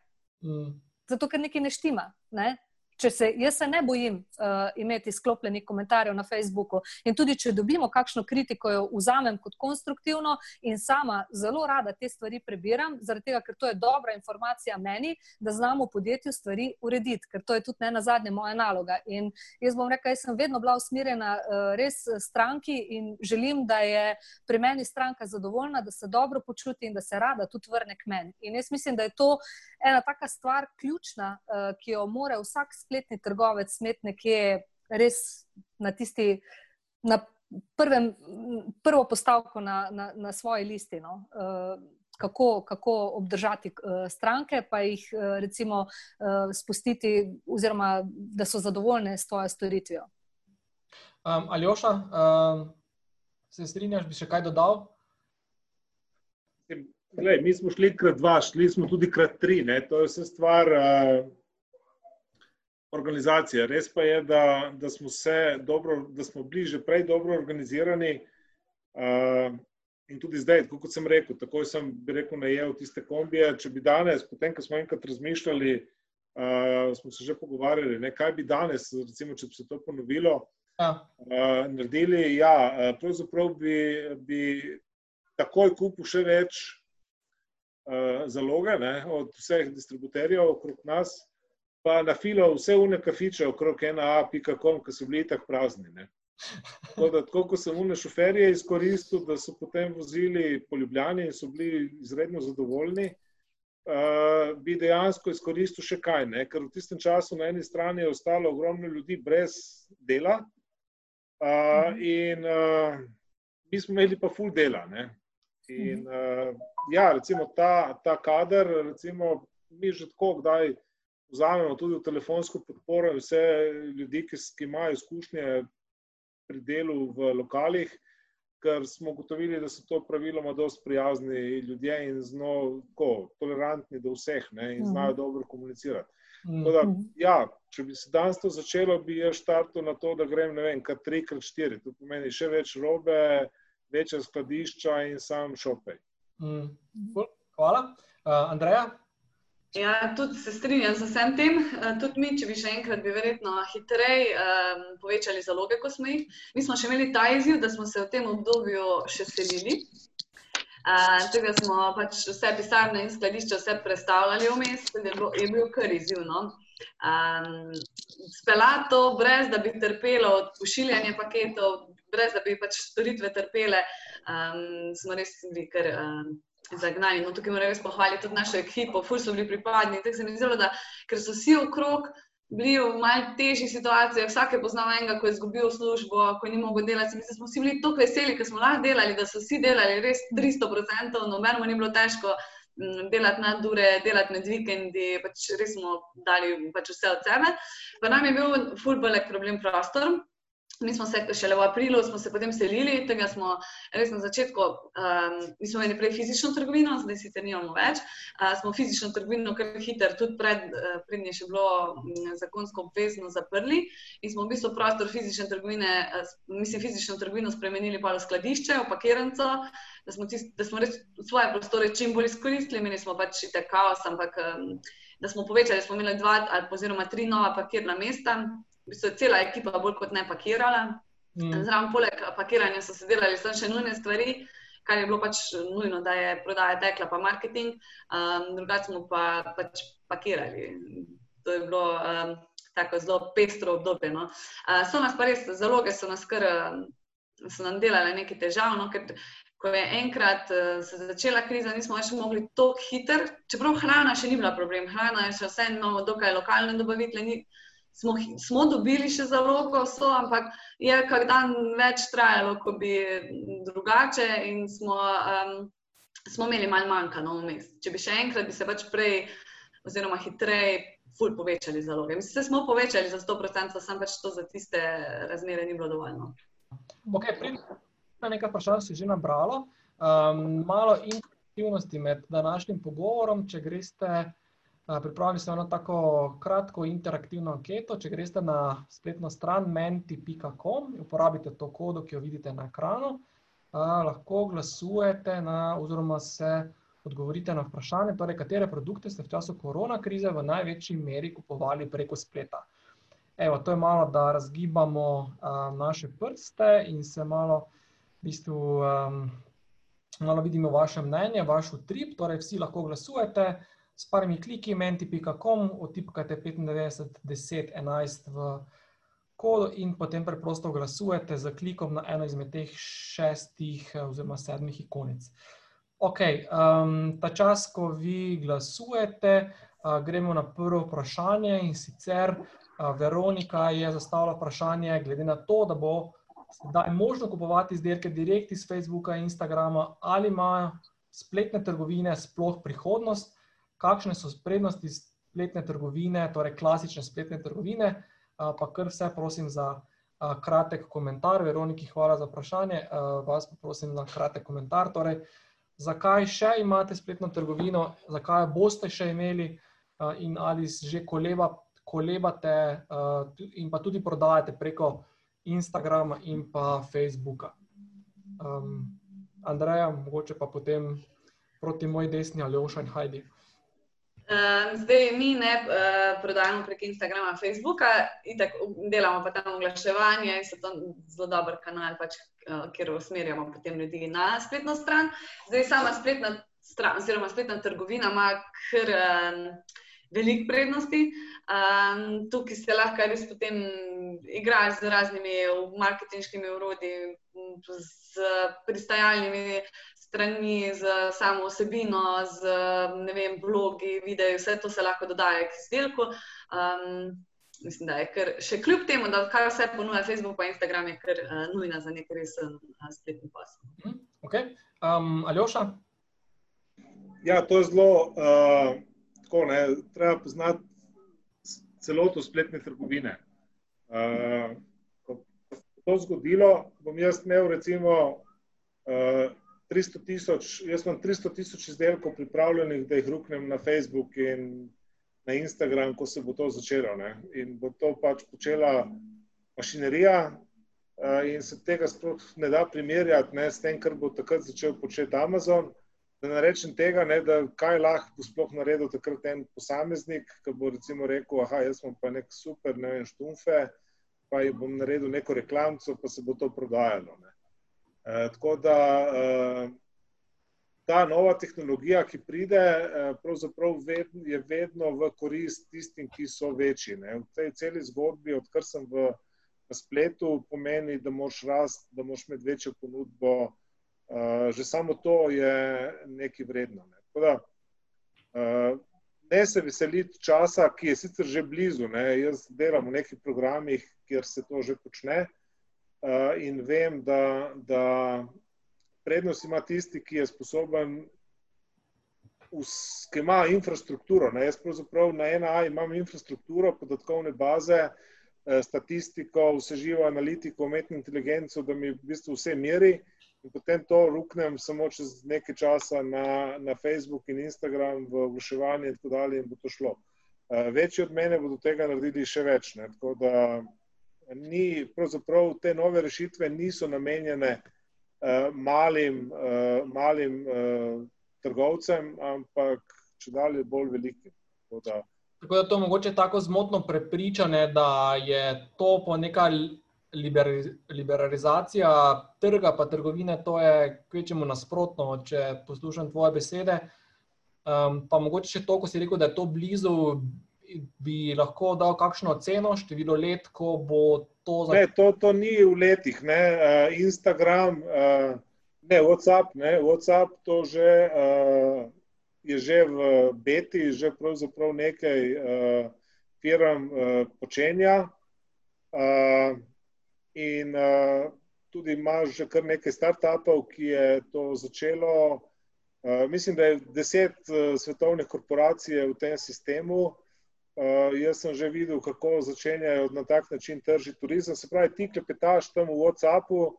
Mm zato ker nekaj ne štima. Ne? Se, jaz se ne bojim uh, imeti sklopljenih komentarjev na Facebooku. In tudi, če dobimo kakšno kritiko, jo vzamem kot konstruktivno in sama zelo rada te stvari prebiram, zaradi tega, ker to je dobra informacija meni, da znamo v podjetju stvari urediti, ker to je tudi ne na zadnje moja naloga. In jaz bom rekla, jaz sem vedno bila usmerjena uh, res stranki in želim, da je pri meni stranka zadovoljna, da se dobro počuti in da se rada tudi vrne k meni. In jaz mislim, da je to ena taka stvar ključna, uh, ki jo mora vsak spletni trgovec smeti nekje res na tisti, na prvem, prvo postavko na, na, na svoji listi. No? Uh, Kako, kako obdržati uh, stranke, pa jih uh, recimo spustiti, oziroma da so zadovoljne s tvojo storitvijo. Um, Ali oša, um, se strinjaš, bi še kaj dodal? Glej, mi smo šli krat dva, šli smo tudi krat tri. Ne? To je vse stvar uh, organizacije. Res pa je, da, da smo dobro, da smo bili že prej dobro organizirani. Uh, in tudi zdaj, kot sem rekel, tako sem rekel, najel tiste kombije. Če bi danes, potem, ko smo enkrat razmišljali, uh, smo se že pogovarjali, ne, kaj bi danes, recimo, če bi se to ponovilo, ja. uh, naredili. Ja, pravzaprav bi, bi takoj kupil še več uh, zaloge ne, od vseh distributerjev okrog nas, pa na filo vse une kafiče okrog ena.com, ki so bili tako prazni. Ne. Tako, da, tako kot sem une šoferje izkoristil, da so potem vozili po Ljubljani in so bili izredno zadovoljni, uh, bi dejansko izkoristil še kaj. Ne? Ker v tistem času na eni strani je ostalo ogromno ljudi brez dela uh, in uh, mi smo imeli pa full dela. Ne? In uh, ja, recimo ta, ta kader, recimo, mi že tako, kdaj vzamemo tudi v telefonsko podporo vse ljudi, ki, ki imajo izkušnje pri delu v lokalih, ker smo ugotovili, da so to praviloma dosti prijazni ljudje in zelo tolerantni do vseh ne, in znajo Mhm. dobro komunicirati. Mm. Tako Da, Mhm. ja, če bi se danes to začelo, bi jaz štartil na to, da grem ne vem, kar tri, krat štiri. To pomeni še več robe, večja skladišča in sam šopej. Mm. Cool. Hvala. Uh, Andreja? Ja, tudi se strinjam z vsem tem. Eh, Tudi mi, če bi še enkrat, bi verjetno hitreje um, povečali zaloge, kot smo jih. Mi smo še imeli ta izziv, da smo se v tem obdobju še selili. Uh, tega smo pač vse pisarne in skladišče vse predstavljali vmes, je, bilo, je bil kar izziv. No? Um, Speljati to, brez da bi trpelo od pošiljanja paketov, brez da bi pač storitve trpele, um, smo res bili kar. Um, zagnani. No, tukaj moram res pohvaliti tudi našo ekipo, ful so bili pripadni. Tako se mi zdelo, da ker so vsi okrog bili v malce težjih situacijah, vsak je poznal enega, ko je izgubil službo, ko ni mogel delati. Da smo vsi bili tako veseli, ker smo lahko delali, da so vsi delali res 300%, nobenemu ni bilo težko mm, delati nad ure, delati med vikendi, pač res smo dali pač vse od sebe. Pa nam je bil ful velik problem prostor. Mi smo se šele v aprilu, smo se potem selili, tega smo res na začetku, um, mi smo imeli prej fizično trgovino, zdaj sicer nimamo več. Uh, smo fizično trgovino kar hiter, tudi pred, uh, prednje še bilo m, zakonsko obvezno zaprli in smo v bistvu prostor fizične trgovine, uh, mislim, fizično trgovino spremenili pa v skladišče, v pakiranco, da smo, tist, da smo res svoje prostore čim bolj izkoristili, imeli smo pač itak kaos, ampak um, da smo povečali, smo imeli dva oziroma tri nova pakirna mesta. V bistvu cela ekipa bolj kot ne pakirala. Mm. Zraven, poleg pakiranja, so se delali še nujne stvari, kar je bilo pač nujno, da je prodaja tekla, pa marketing, um, drugače smo pa pač pakirali. To je bilo um, tako zelo pestro obdobje. No. Uh, so nas pa res, zaloge so nas kar, um, so nam delale nekaj težav, no, ker ko je enkrat uh, se začela kriza, nismo več mogli tako hiter, čeprav hrana še ni bila problem, hrana je še vseeno imamo dokaj lokalne dobavitele, ni, smo, smo dobili še zalogo, so, ampak je kak dan več trajalo, kot bi drugače, in smo, um, smo imeli manj manjka no, vmes. Če bi še enkrat, bi se pač prej, oziroma hitreje, ful povečali zaloge. Mislim, se smo povečali za 100%, sam pač to za tiste razmere ni bilo dovolj. No. Okay, na nekaj vprašanj si že nabralo. Um, malo interaktivnosti med današnjim pogovorom, če greste, pripravili smo eno tako kratko interaktivno anketo. Če greste na spletno stran menti.com uporabite to kodo, ki jo vidite na ekranu, uh, lahko glasujete na, oziroma se odgovorite na vprašanje, torej, katere produkte ste v času korona krize v največji meri kupovali preko spleta. Evo, to je malo, da razgibamo um, naše prste in se malo, v bistvu, um, malo vidimo vaše mnenje, vaš utrip. Torej, vsi lahko glasujete s parimi kliki, menti.com, otipkajte 95, 10, 11 v kodo in potem preprosto glasujete z klikom na eno izmed teh šestih eh, oziroma sedmih ikonic. Ok, um, ta čas, ko vi glasujete, uh, gremo na prvo vprašanje in sicer. Veronika je zastavila vprašanje, glede na to, da bo sedaj možno kupovati izdelke direkt iz Facebooka in Instagrama, ali imajo spletne trgovine sploh prihodnost, kakšne so prednosti spletne trgovine, torej klasične spletne trgovine. Pa kar vse prosim za kratek komentar. Veroniki, hvala za vprašanje. Vas pa prosim za kratek komentar. Torej, zakaj še imate spletno trgovino, zakaj boste še imeli in ali že koleba kolebate in pa tudi prodajate preko Instagrama in pa Facebooka. Um, Andreja, mogoče pa potem proti moji desni ali Oša in Heidi. Um, zdaj mi ne uh, prodajamo prek Instagrama, Facebooka, itak delamo pa tam oglaševanje so to zelo dober kanal, pač, uh, kjer usmerjamo potem ljudi na spletno stran. Zdaj sama spletna stran, oziroma spletna trgovina ima kar um, veliko prednosti. Um, tukaj se lahko res potem igraš z raznimi marketinškimi urodji, z pristajalnimi strani, z samo osebino, z vem, blogi, videi, vse to se lahko dodaja k izdelku. Um, mislim, da je kar, še kljub temu, da kar vse ponuja Facebook in Instagram, je kar uh, nujna za nek resen uh, spletni posel. Okay. Um, Aljoša? Ja, to je zelo uh, tako, ne, treba poznati celoto spletne trgovine. Uh, ko se to zgodilo, bom jaz imel recimo uh, 300 tisoč, jaz imam 300 tisoč izdelkov pripravljenih, da jih ruknem na Facebook in na Instagram, ko se bo to začelo. Ne? In bo to pač počela mašinerija, uh, in se tega sploh ne da primerjati ne, s tem, kar bo takrat začel početi Amazon. Da ne rečem tega, ne, da kaj lahko sploh naredil takrat en posameznik, ki bo recimo rekel, ah, jaz sem pa nek super, ne vem, štumfe, pa jim bom naredil neko reklamco, pa se bo to prodajalo. Ne. E, tako da e, ta nova tehnologija, ki pride, e, pravzaprav vedno, je vedno v korist tistim, ki so večji. Ne. V tej celi zgodbi, odkar sem v, spletu, pomeni, da moš rast, da moš imeti večjo ponudbo, že samo to je nekaj vredno. Ne, da, uh, ne se veseliti časa, ki je sicer že blizu. Ne. Jaz delam v nekih programih, kjer se to že počne in vem, da, da prednost ima tisti, ki je sposoben, ki ima infrastrukturo. Ne. Jaz pravzaprav na ena A imam infrastrukturo, podatkovne baze, statistiko, vse živo analitiko, umetno inteligenco, da mi v bistvu vse meri in potem to ruknem samo čez nekaj časa na, na Facebook in Instagram v oglaševanje in tako dalje in bo to šlo. Uh, večji od mene bodo tega naredili še več. Ne? Tako da ni, pravzaprav te nove rešitve niso namenjene uh, malim, uh, malim uh, trgovcem, ampak če dalje bolj velikim. Tako da, tako da to mogoče tako zmotno prepričane, da je to po nekaj liberalizacija trga, pa trgovine, to je kvečemu nasprotno, če poslušam tvoje besede. Um, pa mogoče še to, ko si rekel, da je to blizu, bi lahko dal kakšno ceno, število let, ko bo to zaživelo. Ne, to, to ni v letih. Ne. Instagram, ne WhatsApp, ne. WhatsApp to že, je že v beti, že pravzaprav nekaj firm počenja. In tudi imaš že kar nekaj startupov, ki je to začelo. Mislim, da je deset svetovnih korporacij v tem sistemu. Uh, jaz sem že videl, kako začenjajo na tak način tržiti turizem. Se pravi, ti klepetaš tam v WhatsAppu,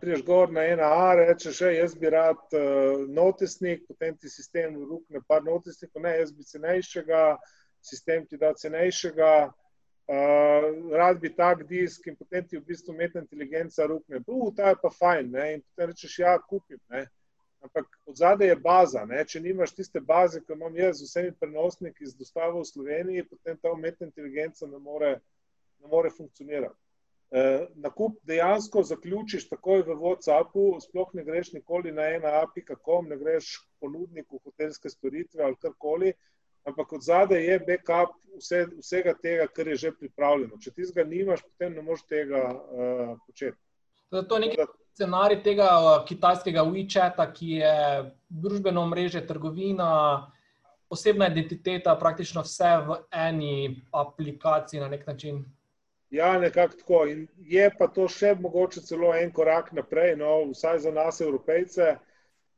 priješ gor na ena A, rečeš, že jaz bi rad uh, notisnik, potem ti sistem rukne par notisnikov, ne, jaz bi cenejšega, sistem ti da cenejšega. Uh, rad bi tak disk in potem ti v bistvu umetna inteligenca rukne, uh, ta je pa fajn, ne? in potem rečeš, ja, kupim. Ne? Ampak od zadaj je baza, ne? če nimaš tiste baze, ki imam jaz z vsemi prenosniki z dostavo v Sloveniji, potem ta umetna inteligenca ne more, ne more funkcionirati. Uh, nakup dejansko zaključiš takoj v WhatsAppu, sploh ne greš nikoli na ena api.com, ne greš ponudniku hotelske storitve ali karkoli, ampak od zadaj je backup vse, vsega tega, kar je že pripravljeno. Če ti ga nimaš, potem ne moreš tega uh, početi. To je neki scenarij tega uh, kitajskega WeChata, ki je družbeno mreže, trgovina, osebna identiteta, praktično vse v eni aplikaciji na nek način. Ja, nekako tako. In je pa to še mogoče celo en korak naprej, no, vsaj za nas, evropejce.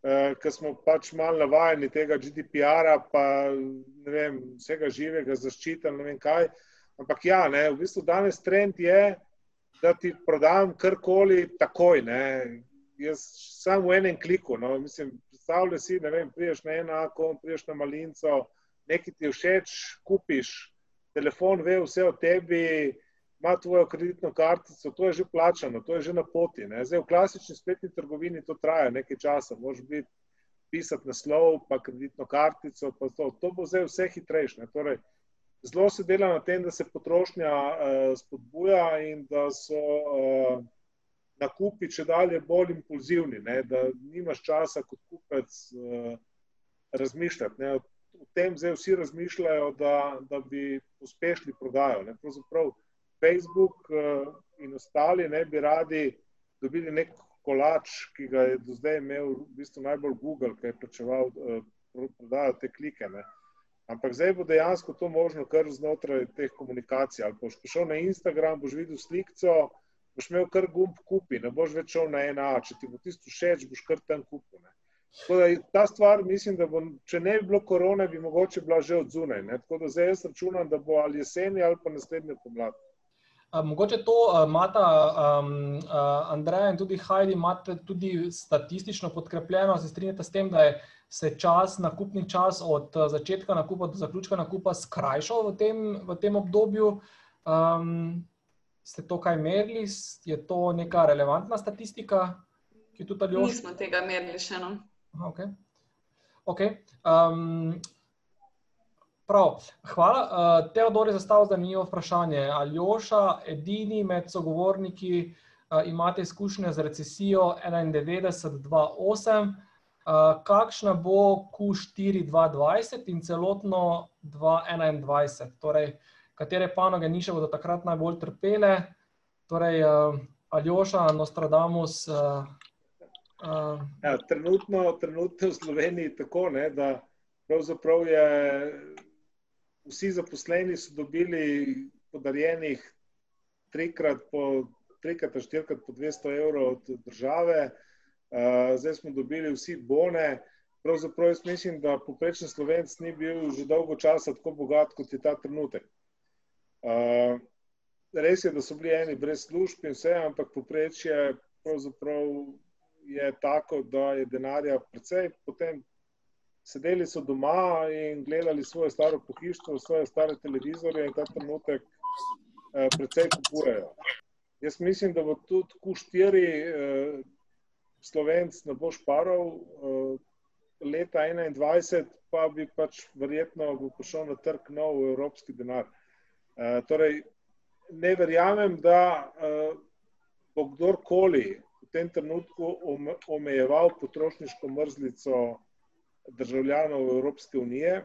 Uh, Ker smo pač malo navajeni tega GDPR-a, pa vem, vsega živega, zaščita, ne vem kaj. Ampak ja, ne, v bistvu danes trend je, da ti prodam karkoli takoj. Ne. Jaz samo v enem kliku. No, mislim, predstavljaj si, ne vem, priješ na enako, priješ na malinco, nekaj ti všeč, kupiš, telefon ve vse o tebi ima tvojo kreditno kartico, to je že plačano, to je že na poti. Ne. Zdaj v klasični spletni trgovini to traja nekaj časa, moraš biti pisati naslov, pa kreditno kartico, pa to, to bo zdaj vse hitrejše. Torej, zelo se dela na tem, da se potrošnja uh, spodbuja in da so uh, nakupi če dalje bolj impulzivni, ne, da nimaš časa kot kupec uh, razmišljati. Ne. V tem zdaj vsi razmišljajo, da, da bi uspešili prodajo. Ne. Pravzaprav, Facebook uh, in ostali ne bi radi dobili nek kolač, ki ga je do zdaj imel v bistvu najbolj Google, ki je plačeval uh, prodajo te klike. Ne. Ampak zdaj bo dejansko to možno kar znotraj teh komunikacij. Ali boš prišel na Instagram, boš videl slikco, boš imel kar gumb kupi, ne boš več šel na ena, če ti bo tisto všeč, boš kar tam kupil. Ne. Da, ta stvar, mislim, da bo, če ne bi bilo korone, bi mogoče bila že od zunaj. Ne. Tako da zdaj jaz računam, da bo ali jeseni ali pa naslednje pomlad. Mogoče to imata um, uh, Andreja in tudi Heidi, imate tudi statistično podkrepljeno, se strinjate s tem, da je se čas, nakupni čas od uh, začetka nakupa do zaključka nakupa skrajšal v tem, v tem obdobju. Um, ste to kaj merili, je to neka relevantna statistika, ki tudi ali oš? Nismo tega merili še eno. Okay. Okay. Um, prav, hvala. Uh, Teodor je zastavil zanimivo vprašanje. Aljoša, edini med sogovorniki, uh, imate izkušnje z recesijo 91-28. Uh, kakšna bo Q4 2020 in celotno 2021? Torej, katere panoge niše bodo takrat najbolj trpele? Torej, uh, Aljoša, Nostradamus. Uh, uh. Ja, trenutno, trenutno v Sloveniji je tako, ne, da pravzaprav je vsi zaposleni so dobili podarjenih trikrat, po, trikrat, štirikrat po 200 evrov od države. Uh, zdaj smo dobili vsi bone. Pravzaprav jaz mislim, da poprečen slovenc ni bil že dolgo časa tako bogat, kot je ta trenutek. Uh, res je, da so bili eni brez služb in vse, ampak poprečje je tako, da je denarja precej. Potem sedeli so doma in gledali svoje staro pohištvo, svoje stare televizorje in ta trenutek uh, precej kupujejo. Jaz mislim, da bo tudi Q4. Uh, slovenc ne bo šparil, uh, leta 2021 pa bi pač verjetno prišel na trg nov evropski denar. Uh, torej, ne verjamem, da uh, bo kdorkoli v tem trenutku omejeval potrošniško mrzlico državljanov Evropske unije,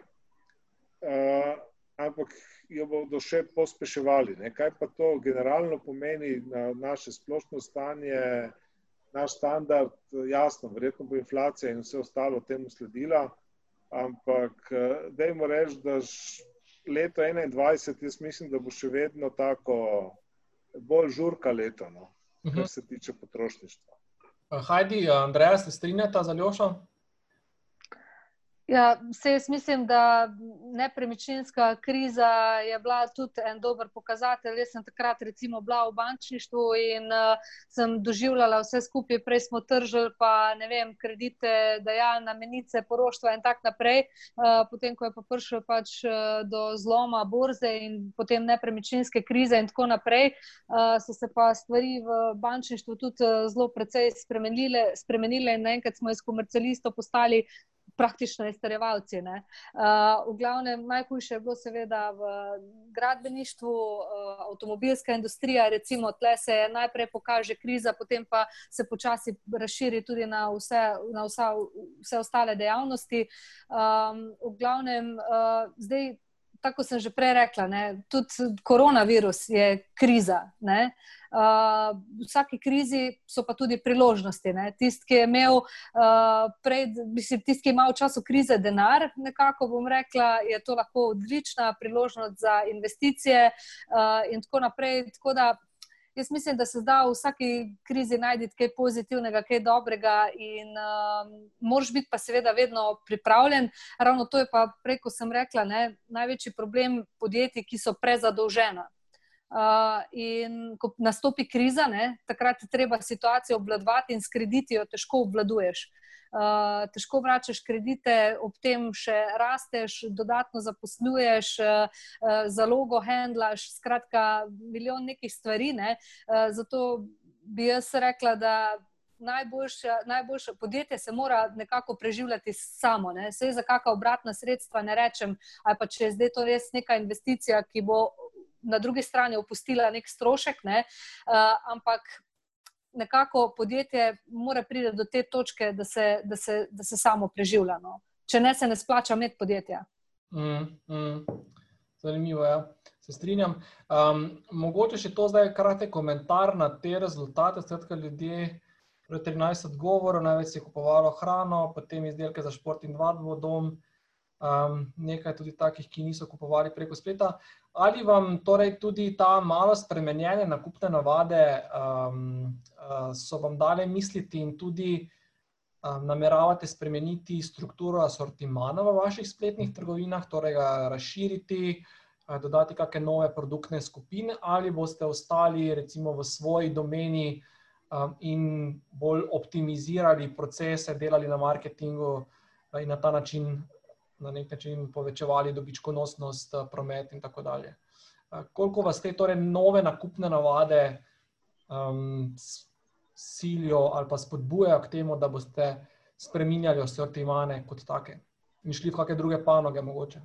ampak jo bodo še pospeševali. Ne? Kaj pa to generalno pomeni na naše splošno stanje? Naš standard, jasno, verjetno bo inflacija in vse ostalo temu sledila, ampak dajmo reči, da leto 2021, jaz mislim, da bo še vedno tako bolj žurka leto, no, kar mhm. se tiče potrošništva. Hajdi, Andreja, se strinjata za Ljošo? Ja, se jaz mislim, da nepremičninska kriza je bila tudi en dober pokazatelj. Jaz sem takrat recimo bila v bančništvu in uh, sem doživljala vse skupaj, prej smo tržili pa ne vem, kredite, dajalne, menice, poroštva in tako naprej. Uh, potem, ko je pa prišel pač uh, do zloma borze in potem nepremičninske krize in tako naprej, uh, so se pa stvari v bančništvu tudi uh, zelo precej spremenile, spremenile in naenkrat smo iz komercialistov postali praktično izterjevalci. Uh, v glavnem, najhujše je bilo seveda v gradbeništvu, uh, avtomobilska industrija, recimo, tle se najprej pokaže kriza, potem pa se počasi razširi tudi na vse, na vsa, vse ostale dejavnosti. Um, v glavnem, uh, zdaj tako sem že prej rekla, ne, tudi koronavirus je kriza. Uh, v vsaki krizi so pa tudi priložnosti. Tisti, ki je imel uh, prej, mislim, tisti, ki imel v času krize denar, nekako bom rekla, je to lahko odlična priložnost za investicije uh, in tako naprej. Tako da Jaz mislim, da se da v vsaki krizi najti kaj pozitivnega, kaj dobrega, in uh, moraš biti pa seveda vedno pripravljen. Ravno to je pa, preko sem rekla, ne, največji problem podjetij, ki so prezadolžena. Uh, in ko nastopi kriza, ne, takrat je treba situacijo obvladovati, in s krediti jo težko obvladuješ. Uh, uh, težko vračaš kredite, ob tem še rasteš, dodatno zaposluješ, uh, zalogo handlaš, skratka, milijon nekih stvari. Ne? Uh, zato bi jaz rekla, da. Najboljše, najboljše podjetje se mora nekako preživljati samo. Ne? Sej za kakšna obratna sredstva ne rečem, ali pa če je zdaj to res neka investicija, ki bo na drugi strani opustila nek strošek, ne? uh, ampak nekako podjetje mora priti do te točke, da se, da se, da se samo preživlja. No. Če ne, se ne splača imeti podjetja. Mm, mm. Zanimivo je, ja. se strinjam. Um, mogoče še to zdaj kratek komentar na te rezultate. Skratka, ljudje, torej 13 odgovorov, največ si kupovalo hrano, potem izdelke za šport in vadbo dom um, nekaj tudi takih, ki niso kupovali preko spleta. Ali vam torej tudi ta malo spremenjene nakupne navade um, uh, so vam dale misliti in tudi um, nameravate spremeniti strukturo asortimana v vaših spletnih trgovinah, torej ga razširiti uh, dodati kakšne nove produktne skupine, ali boste ostali recimo v svoji domeni um, in bolj optimizirali procese, delali na marketingu uh, in na ta način, na nek način povečevali dobičkonosnost, uh, promet in tako dalje. Uh, koliko vas te torej nove nakupne navade um, silijo ali pa spodbujajo k temu, da boste spremenjali asortimane kot take in šli v kakšne druge panoge mogoče?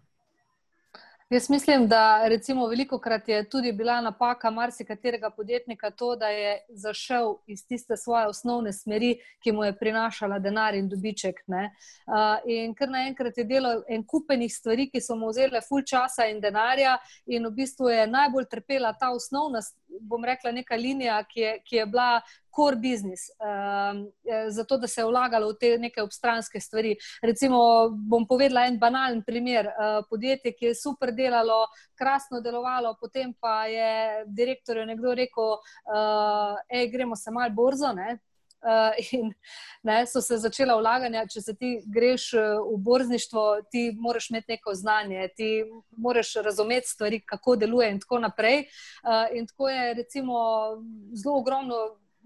Jaz mislim, da recimo veliko krat je tudi bila napaka marsikaterega podjetnika to, da je zašel iz tiste svoje osnovne smeri, ki mu je prinašala denar in dobiček. Ne? In kar naenkrat je delal en kupenih stvari, ki so mu vzele ful časa in denarja in v bistvu je najbolj trpela ta osnovna, bom rekla, neka linija, ki je, ki je bila core business, um, zato da se je vlagalo v te neke obstranske stvari. Recimo, bom povedala en banalen primer. Uh, podjetje, ki je super delalo, krasno delovalo, potem pa je direktorju nekdo rekel, da uh, gremo se mal borzo. Ne? Uh, in ne, so se začela vlaganja. Če se ti greš v borzništvo, ti moraš imeti neko znanje, ti moraš razumeti stvari, kako deluje, in tako naprej. Uh, in tako je, recimo, zelo ogromno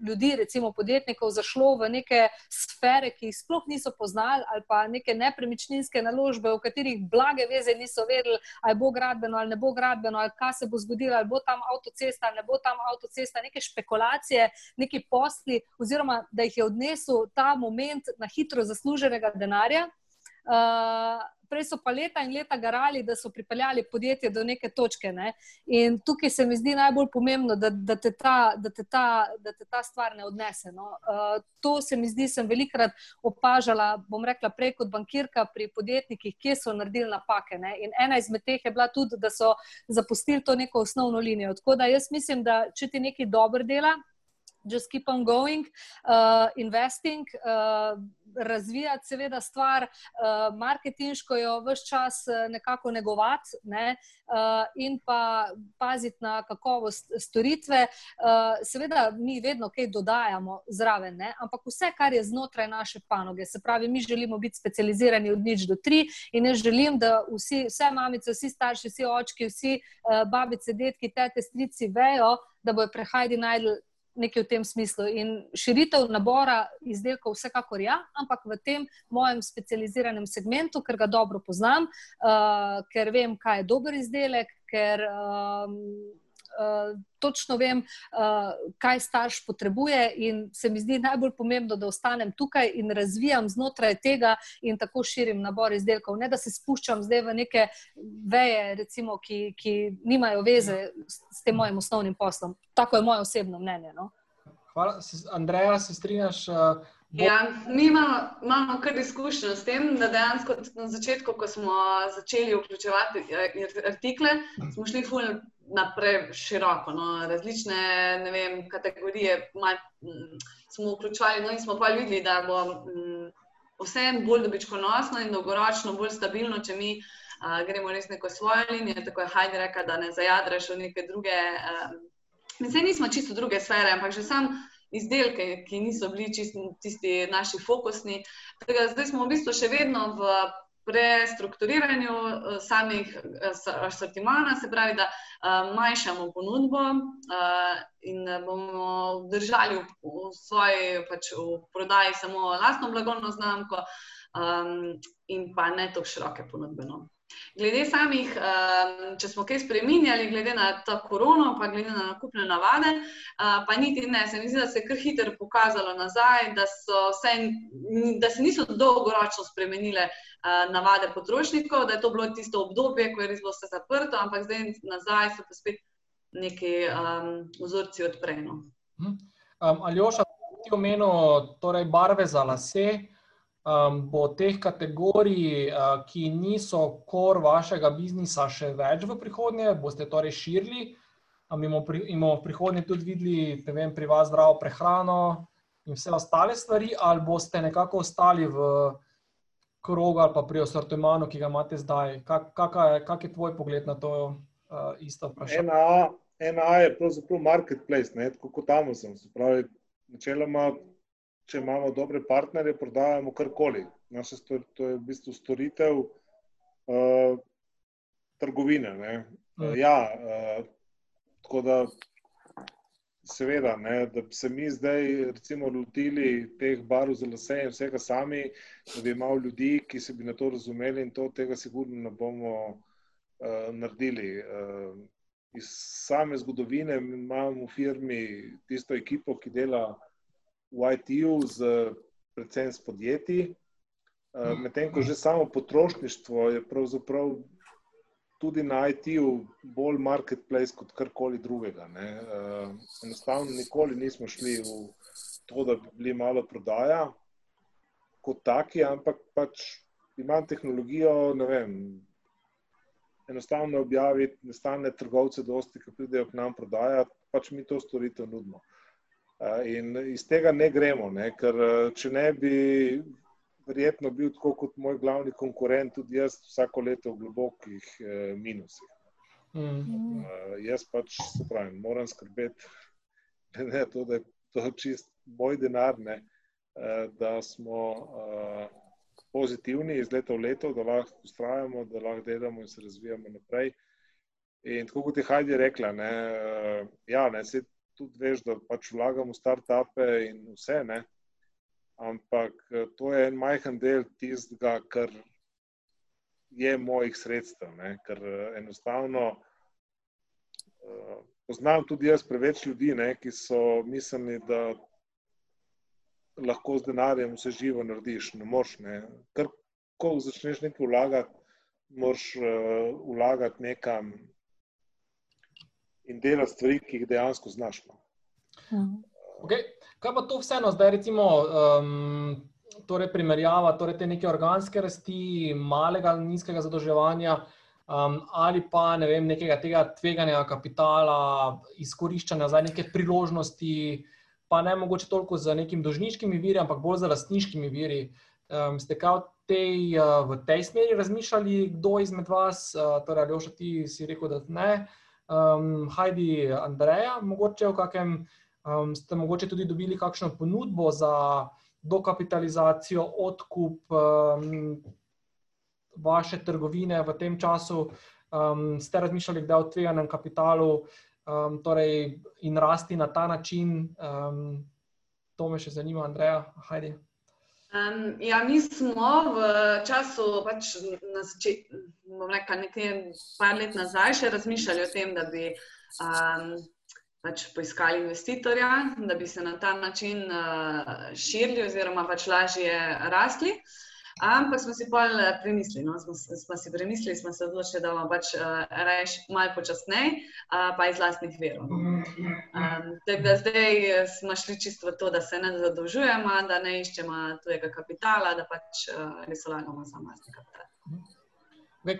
ljudi, recimo podjetnikov, zašlo v neke sfere, ki jih sploh niso poznali, ali pa neke nepremičninske naložbe, v katerih blage veze niso vedeli, ali bo gradbeno ali ne bo gradbeno, ali kaj se bo zgodilo, ali bo tam avtocesta ali ne bo tam avtocesta, neke špekulacije, neki posli, oziroma da jih je odnesel ta moment na hitro zasluženega denarja. Uh, prej so pa leta in leta garali, da so pripeljali podjetje do neke točke. Ne? In tukaj se mi zdi najbolj pomembno, da, da, te, ta, da, te, ta, da te ta stvar ne odnese. No? Uh, to se mi zdi, sem velikrat opažala, bom rekla, prej kot bankirka pri podjetnikih, kje so naredili napake. Ne? In ena izmed teh je bila tudi, da so zapustili to neko osnovno linijo. Tako da jaz mislim, da če ti nekaj dobro dela, just keep on going, uh, investing. Uh, razvijati, seveda, stvar, uh, marketinško jo vse čas uh, nekako negovati ne, uh, in pa paziti na kakovost storitve. Uh, seveda, mi vedno kaj dodajamo zraven, ne, ampak vse, kar je znotraj naše panoge, se pravi, mi želimo biti specializirani od nič do tri in jaz želim, da vsi, vse mamice, vsi starši, vsi očki, vsi uh, babice, detki, tete, strici vejo, da bojo prehajdi najdel nekaj v tem smislu. In širitev nabora izdelkov, vsekakor ja, ampak v tem mojem specializiranem segmentu, ker ga dobro poznam, uh, ker vem, kaj je dober izdelek, ker. Um, Uh, točno vem, uh, kaj starš potrebuje, in se mi zdi najbolj pomembno, da ostanem tukaj in razvijam znotraj tega, in tako širim nabor izdelkov. Ne da se spuščam zdaj v neke veje, recimo, ki, ki nimajo veze s, s tem mojim osnovnim poslom. Tako je moje osebno mnenje. No? Hvala, Andreja, se strinjaš? Uh... Ja, mi imamo, imamo kar izkušnjo s tem, da dejansko na začetku, ko smo začeli vključevati artikle, smo šli fulno naprej široko, no, različne vem, kategorije mal, m, mm, smo vključovali, no, in smo pa videli, da bo mm, vse bolj dobičkonosno in dolgoročno bolj stabilno, če mi a, gremo res neko svojo linijo, tako je Hajdi rekel, da ne zajadraš v neke druge. Mislim, nismo čisto druge sfere, ampak že sam. Izdelke, ki niso bili čisti tisti naši fokusni. Tega, zdaj smo v bistvu še vedno v prestrukturiranju eh, samih eh, asortimana, se pravi, da eh, manjšamo ponudbo in bomo držali v svoji pač, v prodaji samo lastno blagovno znamko in pa ne tako široke ponudbe. Glede samih, če smo kaj spremenjali, glede na to korono, pa glede na nakupne navade, pa niti ne. Se mi zdi, da se je kar hitro pokazalo nazaj, da, vse, da se niso dolgoročno spremenile navade potrošnikov, da je to bilo tisto obdobje, ko je res bilo vse zaprto, ampak zdaj nazaj so pa spet neki um, vzorci odpreno. Um, Aljoša, ti omenil torej barve za lase um, bo teh kategorij, uh, ki niso kor vašega biznisa, še več v prihodnje, boste torej širili. Imamo v prihodnje tudi videli, vem, pri vas zdravo prehrano in vse ostale stvari, ali boste nekako ostali v krogu ali pa pri asortimanu, ki ga imate zdaj. Kak, kak, kak je tvoj pogled na to uh, isto vprašanje? Ena, ena je pravzaprav marketplace, ne, tako kot sem. Pravi, načeloma če imamo dobre partnerje, prodajamo karkoli. To je v bistvu storitev uh, trgovine. Ne? Uh, ja, uh, tako da, seveda, ne, da bi se mi zdaj, recimo, lotili teh barov za lase in vsega sami, da bi imeli ljudi, ki se bi na to razumeli, in to tega, sigurno, ne bomo uh, naredili. Uh, iz same zgodovine imamo v firmi tisto ekipo, ki dela v IT-ju, predvsem s podjetji. Uh, Medtem ko že samo potrošništvo je pravzaprav tudi na IT-ju bolj marketplace kot karkoli drugega. Uh, enostavno, nikoli nismo šli v to, da bi bili malo prodaja kot taki, ampak pač imam tehnologijo, ne vem. Enostavno objaviti, ne stane trgovce, dosti, ki pridejo k nam prodajati, pač mi to storitev nudimo. In iz tega ne gremo, ne? ker če ne bi verjetno bil tako kot moj glavni konkurent, tudi jaz vsako leto v globokih eh, minusih. Mm. Uh, jaz pač se pravim, moram skrbeti, ne, to, da je to čist moj denar, ne, uh, da smo uh, pozitivni iz leta v leto, da lahko ustrajamo, da lahko delamo in se razvijamo naprej. In tako kot je Hajdi rekla, ne, uh, ja, ne, se tudi veš, da pač vlagamo v start-upe in vse. Ne, ampak eh, to je en majhen del tistega, kar je mojih sredstev. Ne? Ker eh, enostavno uh, poznam tudi jaz preveč ljudi, ne? ki so mislili, da lahko z denarjem vse živo narediš. Ne moreš. Ne? Ker ko začneš nekaj vlagati, moraš uh, vlagati nekam. In delati stvari, ki jih dejansko znaš. No. Okay. Kaj pa to vseeno, zdaj recimo, um, torej primerjava, torej te neke organske rasti, malega, nizkega zadolževanja um, ali pa ne vem, nekega tega tveganja kapitala, izkoriščanja za neke priložnosti, pa ne mogoče toliko za nekim dožniškimi viri, ampak bolj za lastniškimi viri. Um, ste kaj tej, uh, v tej smeri razmišljali, kdo izmed vas, uh, torej Aljoša, ti si rekel, da ne, um, Hajdi, Andreja, mogoče v kakem. Um, ste mogoče tudi dobili kakšno ponudbo za dokapitalizacijo, odkup um, vaše trgovine v tem času? Um, ste razmišljali, da je o tveganem kapitalu um, torej in rasti na ta način? Um, to me še zanima, Andreja. Hajdi. Um, ja, mi smo v času, pač na začetku, bomo rekli, nekaj par let nazaj, še razmišljali o tem, da bi um, pač poiskali investitorja, da bi se na ta način uh, širili oziroma pač lažje rasli. Ampak smo si pol eh, premislili, no? smo, smo si premislili, smo se odločili, da bomo pač uh, reč malo počasneje, uh, pa iz vlastnih verov. No? Um, da zdaj smo šli čisto v to, da se ne zadolžujemo, da ne iščemo tujega kapitala, da pač uh, res vlagamo samo vlastni kapital.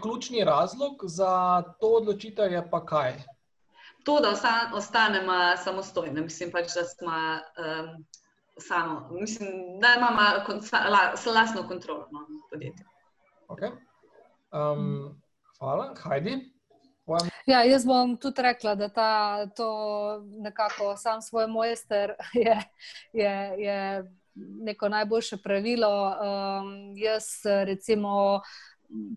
Ključni razlog za to odločitev je pa kaj? to, da ostanemo samostojni, mislim pač, da smo um, samo, mislim, da imamo vlastno kontrolo nad no, podjetjem. Okay. Um, hvala, Heidi. Ja, jaz bom tudi rekla, da ta, to nekako sam svoj mojster je, je, je neko najboljše pravilo. Um, jaz recimo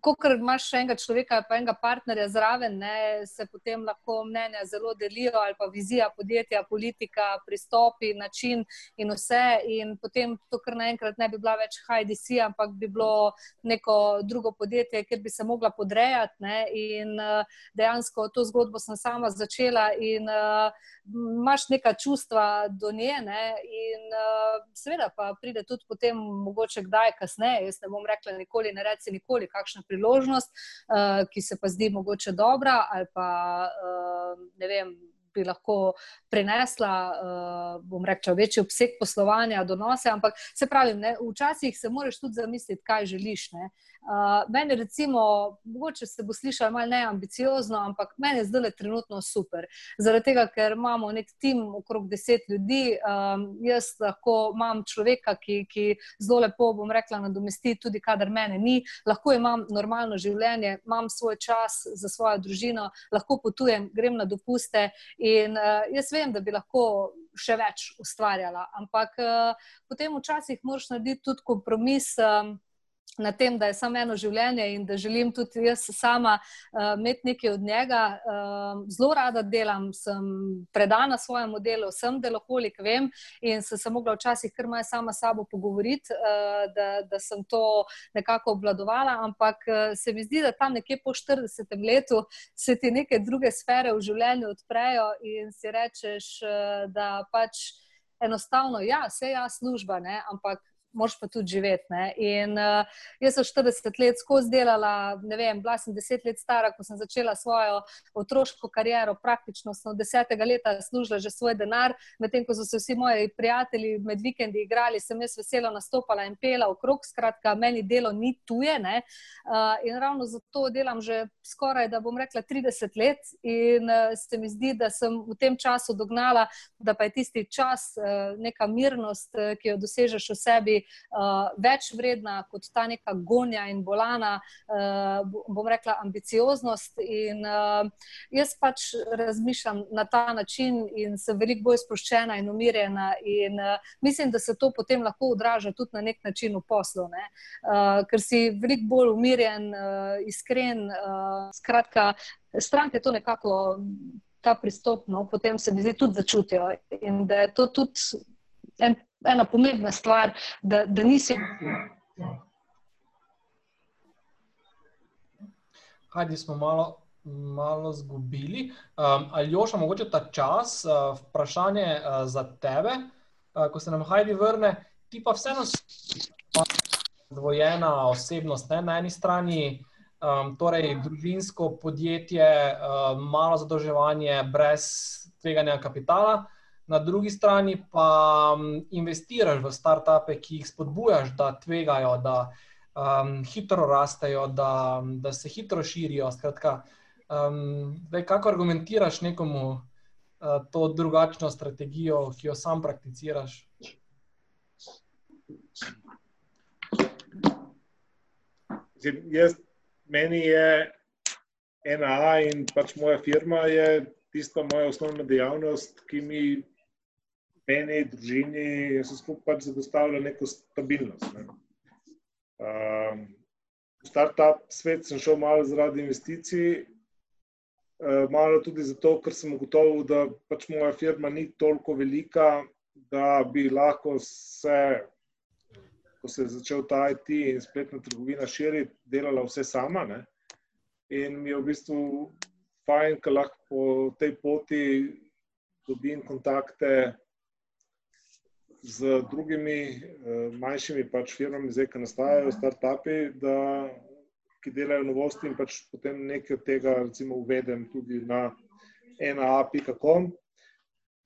ko imaš še enega človeka, pa enega partnerja zraven, ne, se potem lahko mnenja zelo delijo, ali pa vizija podjetja, politika, pristopi, način in vse. In potem to, kar naenkrat ne bi bila več HDC, ampak bi bilo neko drugo podjetje, kjer bi se mogla podrejati. Ne, in dejansko to zgodbo sem sama začela. In, imaš neka čustva do nje, ne? in uh, seveda pa pride tudi potem, mogoče kdaj kasneje. Jaz ne bom rekla, nikoli ne reci, nikoli kakšna priložnost, uh, ki se pa zdi mogoče dobra ali pa uh, ne vem. Bi lahko prenesla, uh, bom rekla, večji obseg poslovanja, donose, ampak se pravi, ne, včasih se moraš tudi zamisliti, kaj želiš. Ne. Uh, meni, recimo, mogoče se bo slišalo malo neambiciozno, ampak meni je zdaj le trenutno super. Zaradi tega, ker imamo nek tim okrog deset ljudi, um, jaz lahko imam človeka, ki, ki zelo lepo, bom rekla, nadomesti tudi, kadar mene ni. Lahko imam normalno življenje, imam svoj čas za svojo družino, lahko potujem, grem na dopuste in uh, jaz vem, da bi lahko še več ustvarjala. Ampak uh, potem včasih moraš narediti tudi kompromis. Um, na tem, da je samo eno življenje in da želim tudi jaz sama uh, imeti nekaj od njega. Uh, zelo rada delam, sem predana svojemu delu, sem deloholik, vem in sem se mogla včasih kar malo sama s sabo pogovoriti, uh, da, da sem to nekako obvladovala, ampak uh, se mi zdi, da tam nekje po 40 letu se ti neke druge sfere v življenju odprejo in si rečeš, uh, da pač. Enostavno, ja, vse je ja, služba, ne? ampak moraš pa tudi živeti. Ne? In uh, jaz sem 40 let skozi delala, ne vem, bila sem 10 let stara, ko sem začela svojo otroško kariero, praktično sem od 10 leta služila že svoj denar, medtem ko so se vsi moji prijatelji med vikendi igrali, sem jaz veselo nastopala in pela okrog, skratka, meni delo ni tuje. Uh, in ravno zato delam že skoraj, da bom rekla, 30 let in uh, se mi zdi, da sem v tem času dognala, da pa je tisti čas, uh, neka mirnost, uh, ki jo dosežeš v sebi, uh, več vredna kot ta neka gonja in bolana, uh, bom rekla, ambicioznost. In uh, jaz pač razmišljam na ta način in sem veliko bolj sproščena in umirjena. In uh, mislim, da se to potem lahko odraža tudi na nek način v poslu, uh, ker si veliko bolj umirjen, uh, iskren. Uh, skratka, stranke to nekako. Ta pristop, no, potem se mi zdi, tudi začutijo. In da je to tudi en ena pomembna stvar, da, da nisi. Hajdi smo malo, malo zgubili. Um, ali joša mogoče ta čas, uh, vprašanje uh, za tebe, uh, ko se nam Hajdi vrne, ti pa vseeno dvojena osebnost, ne? na eni strani. Um, torej, družinsko podjetje, uh, malo zadolževanje, brez tveganja kapitala, uh, na drugi strani pa um, investiraš v startupe, ki jih spodbujaš, da tvegajo, da um, hitro rastejo, da, da se hitro širijo. Skratka, um, daj, kako argumentiraš nekomu uh, to drugačno strategijo, ki jo sam prakticiraš? Jaz, meni je ena in pač moja firma je tista moja osnovna dejavnost, ki mi meni, družini, jaz sem skupaj pač zagotavljal neko stabilnost. Ne. Um, v startup svet sem šel malo zaradi investicij, uh, malo tudi zato, ker sem ugotovil, da pač moja firma ni toliko velika, da bi lahko se, ko se je začel ta IT in spletna trgovina širiti, delala vse sama. Ne. In mi je v bistvu fajn, ker lahko po tej poti dobim kontakte z drugimi uh, manjšimi pač firmami, zdaj, ki nastajajo, start-upi, ki delajo novosti in pač potem nekaj od tega recimo, uvedem tudi na na.com.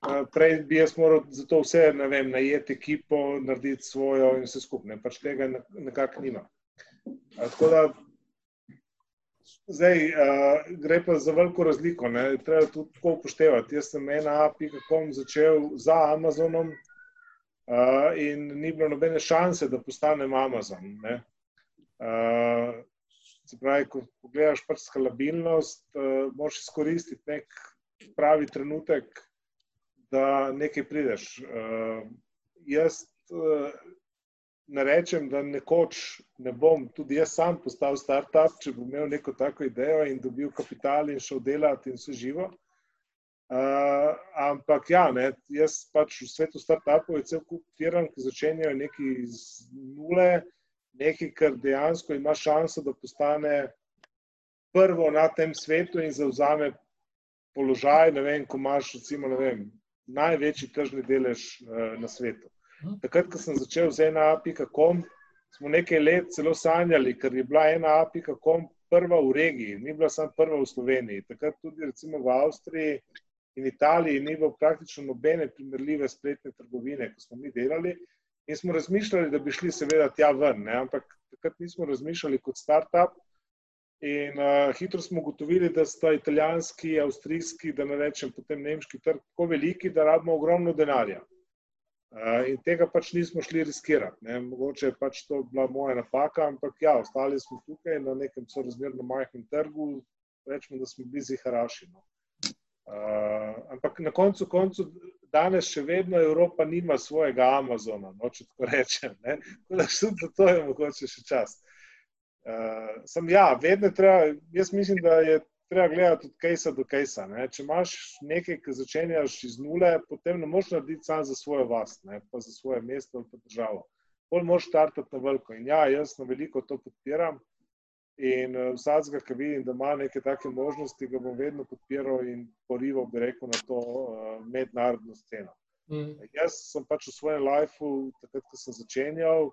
Uh, prej bi jaz moral za to vse vem, najeti ekipo, narediti svojo in vse skupaj, pač tega nekako nima. Uh, tako da zdaj uh, gre pa za veliko razliko, ne? treba tudi tako upoštevati. Jaz sem na.com začel za Amazonom, uh, in ni bilo nobene šanse, da postanem Amazon. Uh, se pravi, ko pogledaš pač skalabilnost, uh, moraš izkoristiti nek pravi trenutek, da nekaj prideš. Uh, jaz uh, ne rečem, da nekoč ne bom tudi jaz sam postal startup, če bom imel neko tako idejo in dobil kapital in šel delati in vse živo. Uh, ampak ja, ne, jaz pač v svetu startupov je cel kup firm, ki začenjajo nekaj iz nule, nekaj, kar dejansko ima šanso, da postane prvo na tem svetu in zauzame položaj, ne vem, ko imaš recimo, ne vem, največji tržni delež uh, na svetu. Takrat, ko sem začel z ena.com, smo nekaj let celo sanjali, ker je bila ena.com prva v regiji, ni bila samo prva v Sloveniji. Takrat tudi recimo v Avstriji in Italiji ni bilo praktično nobene primerljive spletne trgovine, ko smo mi delali. In smo razmišljali, da bi šli seveda tja ven, ne? ampak takrat nismo razmišljali kot start-up. In uh, hitro smo ugotovili, da sta italijanski, avstrijski, da ne rečem potem nemški trg tako veliki, da rabimo ogromno denarja. Uh, in tega pač nismo šli riskirati. Ne? Mogoče je pač to bila moja napaka, ampak ja, ostali smo tukaj na nekem sorazmerno majhnem trgu, rečemo, da smo blizu Haraši. Uh, ampak na koncu, koncu, danes še vedno Evropa nima svojega Amazona, no, če tako rečem. Tako da tudi za to je mogoče še čas. Uh, sem ja, vedno treba, jaz mislim, da je treba gledati od kajsa do kajsa. Ne. Če imaš nekaj, ki začenjaš iz nule, potem ne moreš narediti sam za svojo vas, ne, pa za svoje mesto pa državo. Pol moraš startati na veliko. In ja, jaz na veliko to podpiram. In uh, vsakega, ki vidim, da ima neke take možnosti, ga bom vedno podpiral in porival, bi rekel, na to uh, mednarodno sceno. Mm. Jaz sem pač v svojem lifeu, takrat, ko sem začenjal,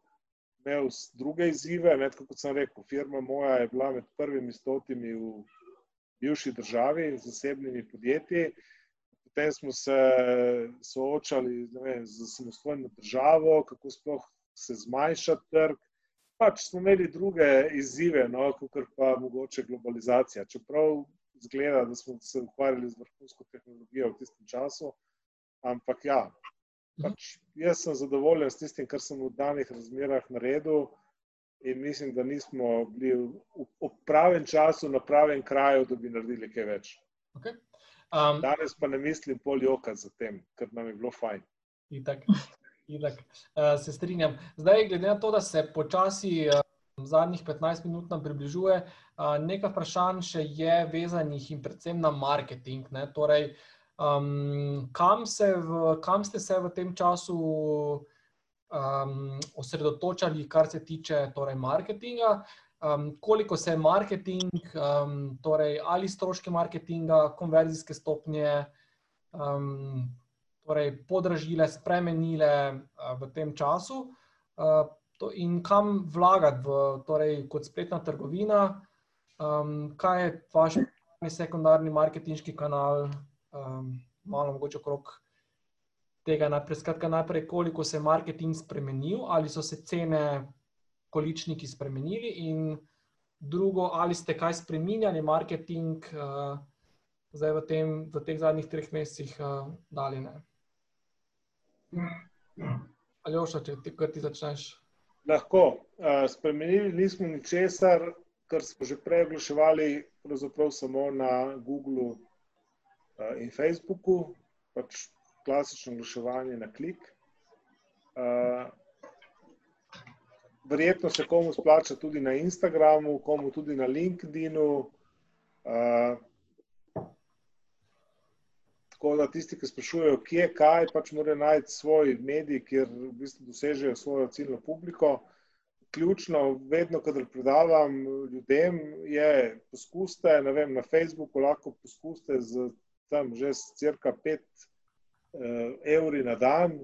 imel druge izzive. Ne, kot sem rekel, firma moja je bila med prvimi stotimi v bivši državi, z zasebnimi podjetji. Potem smo se soočali vem, z samostojno državo, kako sploh se zmanjšati trg. Pač smo imeli druge izzive, no, kot pa mogoče globalizacija. Čeprav zgleda, da smo se ukvarjali z vrhunsko tehnologijo v tistem času. Ampak ja, pač jaz sem zadovoljen s tistim, kar sem v danih razmerah naredil in mislim, da nismo bili v, v pravem času, na pravem kraju, da bi naredili kaj več. Okay. Um, Danes pa ne mislim pol joka za tem, ker nam je bilo fajn. Itak, itak. Uh, se strinjam. Zdaj, glede na to, da se počasi uh, zadnjih 15 minut nam približuje, uh, nekaj vprašanj še je vezanih in predvsem na marketing. Ne? Torej, um, kam, v, kam ste se v tem času um, osredotočali, kar se tiče torej, marketinga. Um, koliko se marketing, um, torej, ali stroški marketinga, konverzijske stopnje, um, torej, podražile, spremenile uh, v tem času, to, in kam vlagati, v, torej, kot spletna trgovina, um, kaj je vaš sekundarni marketinški kanal, um, malo mogoče okrog tega najprej, skratka, najprej, koliko se je marketing spremenil, ali so se cene, količniki spremenili, in drugo, ali ste kaj spremenjali marketing uh, zdaj v, tem, v teh zadnjih treh mesecih, uh, ali ne. Ali oša, če ti, ti začneš? Lahko. Uh, spremenili nismo ničesar, kar smo že prej oglaševali, pravzaprav samo na Googlu uh, in Facebooku. Pač klasično oglaševanje na klik. Uh, verjetno se komu splača tudi na Instagramu, komu tudi na LinkedInu. Uh, tako da tisti, ki sprašujejo, kje je kaj, pač morajo najti svoj medij, kjer v bistvu dosežejo svojo ciljno publiko. Ključno, vedno, kadar predavam ljudem, je poskuste, vem, na Facebooku lahko poskuste z tam že cirka pet uh, evri na dan.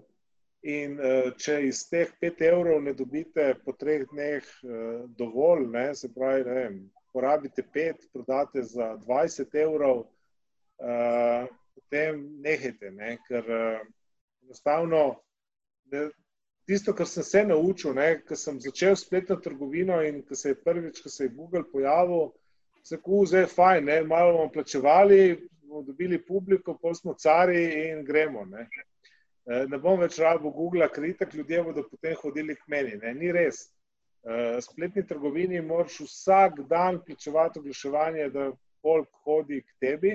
In uh, če iz teh 5 evrov ne dobite po treh dneh uh, dovolj, ne, se pravi, ne vem, porabite 5, prodate za 20 evrov, uh, potem nehajte, ne, ker uh, enostavno ne, tisto, kar sem se naučil, ker sem začel spletno trgovino in ko se je prvič, ko se je Google pojavil, se je zdaj fajn, ne, malo bomo plačevali, bomo dobili publiko, pol smo cari in gremo. Ne, eh, ne bom več rabo Google, kritik, ljudje bodo potem hodili k meni. Ne. Ni res. Eh, spletni trgovini moraš vsak dan plačevati oglaševanje, da folk hodi k tebi.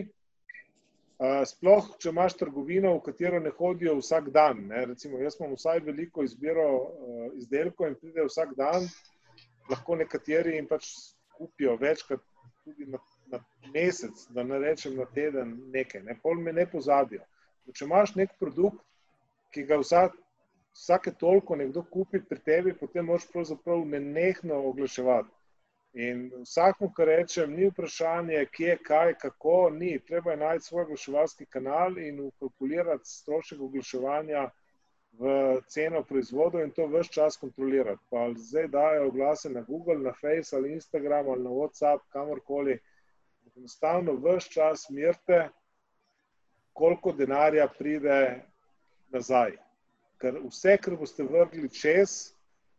Sploh, če imaš trgovino, v katero ne hodijo vsak dan. Ne. Recimo, jaz imam vsaj veliko izbiro izdelkov in pride vsak dan, lahko nekateri jim pač kupijo večkrat tudi na na mesec, da ne rečem na teden, nekaj, ne, pol me ne pozabijo. Če imaš nek produkt, ki ga vsak, vsake toliko nekdo kupi pri tebi, potem moraš pravzaprav nenehno oglaševati. In vsakmu, kar rečem, ni vprašanje, kje, kaj, kako, ni. Treba je najti svoj oglaševalski kanal in ukalkulirati strošek oglaševanja v ceno proizvodov in to vse čas kontrolirati. Pa zdaj dajo oglase na Google, na Facebook ali Instagram ali na WhatsApp, kamorkoli enostavno vse čas mirte, koliko denarja pride nazaj. Ker vse, kar boste vrgli čez,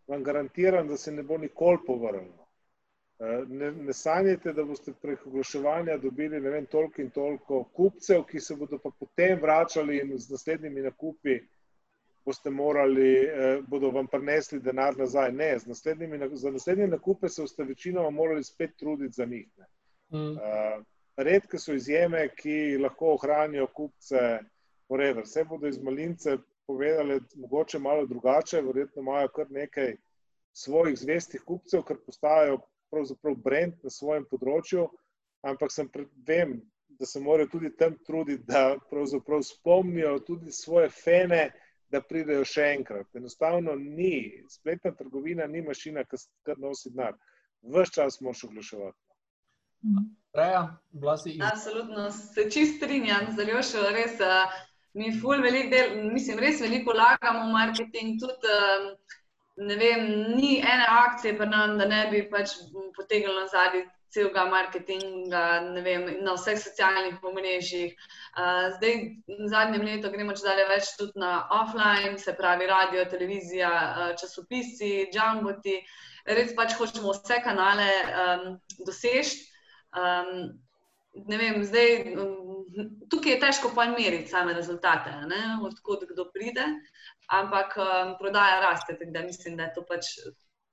vam garantiram, da se ne bo nikoli povrnilo. Eh, ne, ne sanjajte, da boste prek oglaševanja dobili vem, toliko in toliko kupcev, ki se bodo pa potem vračali in z naslednjimi nakupi boste morali, eh, bodo vam prinesli denar nazaj. Ne, naslednjimi, za naslednje nakupe se boste večinoma morali spet truditi za njih. Ne. Mm. Uh, redke so izjeme, ki lahko ohranijo kupce, forever. Vse bodo iz malince povedali, mogoče malo drugače, verjetno imajo kar nekaj svojih zvestih kupcev, ker postajajo pravzaprav brand na svojem področju, ampak sem pred, vem, da se morajo tudi tam truditi, da pravzaprav spomnijo tudi svoje fene, da pridejo še enkrat. Enostavno ni, spletna trgovina ni mašina, ki nosi denar. Ves čas moraš oglaševati. Reja, blasi iz... Absolutno, se čist strinjam, zelo še res. Mi ful veliko del, mislim, res veliko vlagamo v marketing, tudi uh, ne vem, ni ene akcije pa nam, da ne bi pač potegnili nazaj celega marketinga vem, na vseh socialnih omrežjih. Uh, zdaj, v zadnjem letu gremo če dalje več tudi na offline, se pravi radio, televizija, uh, časopisi, džamboti. Res pač hočemo vse kanale um, doseči. Um, ne vem, zdaj, tukaj je težko pa meriti same rezultate, odkud kdo pride, ampak um, prodaja raste, tako da mislim, da je to pač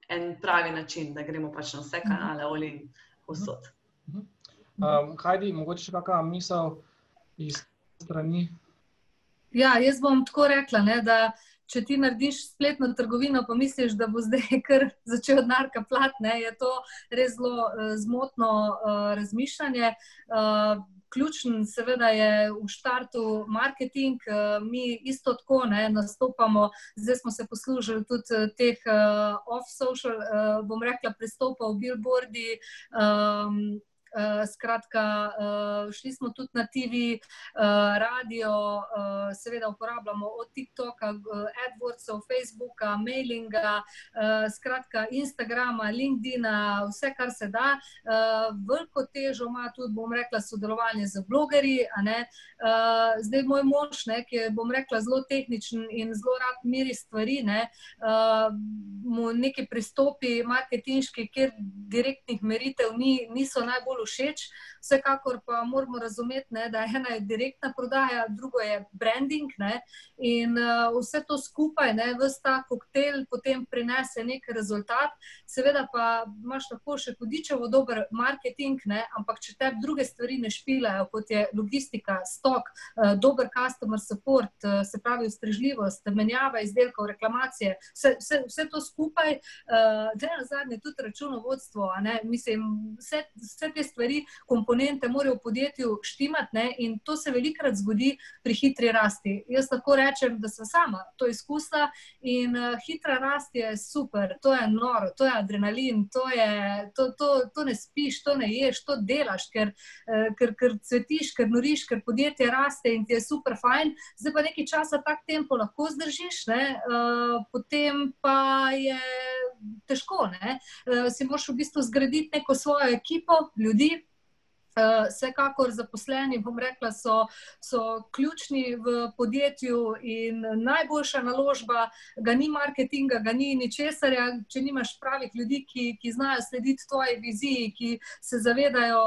en pravi način, da gremo pač na vse kanale, ali vsot. Um, Hajdi, mogoče še kakšna misel iz strani? Ja, jaz bom tako rekla, ne, da če ti narediš spletno trgovino, pa misliš, da bo zdaj kar začel narka platne, je to res zelo uh, zmotno uh, razmišljanje. Uh, Ključen, seveda, je v štartu marketing, mi isto tako ne, nastopamo. Zdaj smo se poslužili tudi teh uh, off-social, uh, bom rekla, pristopov, billboardi, um, skratka, uh, šli smo tudi na TV, uh, eh, radio, uh, seveda uporabljamo od TikToka, AdWordsov, Facebooka, mailinga, uh, skratka, Instagrama, LinkedIna, vse, kar se da. Uh, veliko težo ima tudi, bom rekla, sodelovanje z blogerji. Uh, zdaj, moj mož, ne, ki je, bom rekla, zelo tehničen in zelo rad miri stvari, ne, uh, mu neki pristopi marketinški, kjer direktnih meritev ni, niso najbolj bolj všeč. Vsekakor pa moramo razumeti, ne, da ena je direktna prodaja, druga je branding. Ne, in uh, vse to skupaj, ne, vse ta koktejl, potem prinese nek rezultat. Seveda pa imaš lahko še hudičevo dober marketing, ne, ampak če te druge stvari ne špilajo, kot je logistika, stok, uh, dober customer support, uh, se pravi ustrežljivost, menjava izdelkov, reklamacije, vse, vse, vse to skupaj, uh, da je na zadnje tudi računovodstvo. Mislim, vse, vse te stvari, komponente morajo v podjetju štimati ne? in to se velikrat zgodi pri hitri rasti. Jaz lahko rečem, da sem sama to izkusila in uh, hitra rast je super, to je noro, to je adrenalin, to, je, to, to, to ne spiš, to ne ješ, to delaš, ker, uh, ker, ker cvetiš, ker noriš, ker podjetje raste in ti je super fajn. Zdaj pa nekaj časa tak tempo lahko zdržiš, uh, potem pa je težko. Uh, si moraš v bistvu zgraditi neko svojo ekipo, ljudi. Uh, vsekakor zaposleni, bom rekla, so, so ključni v podjetju in najboljša naložba, ga ni marketinga, ga ni ničesar. Če nimaš pravih ljudi, ki, ki znajo slediti tvoji viziji, ki se zavedajo,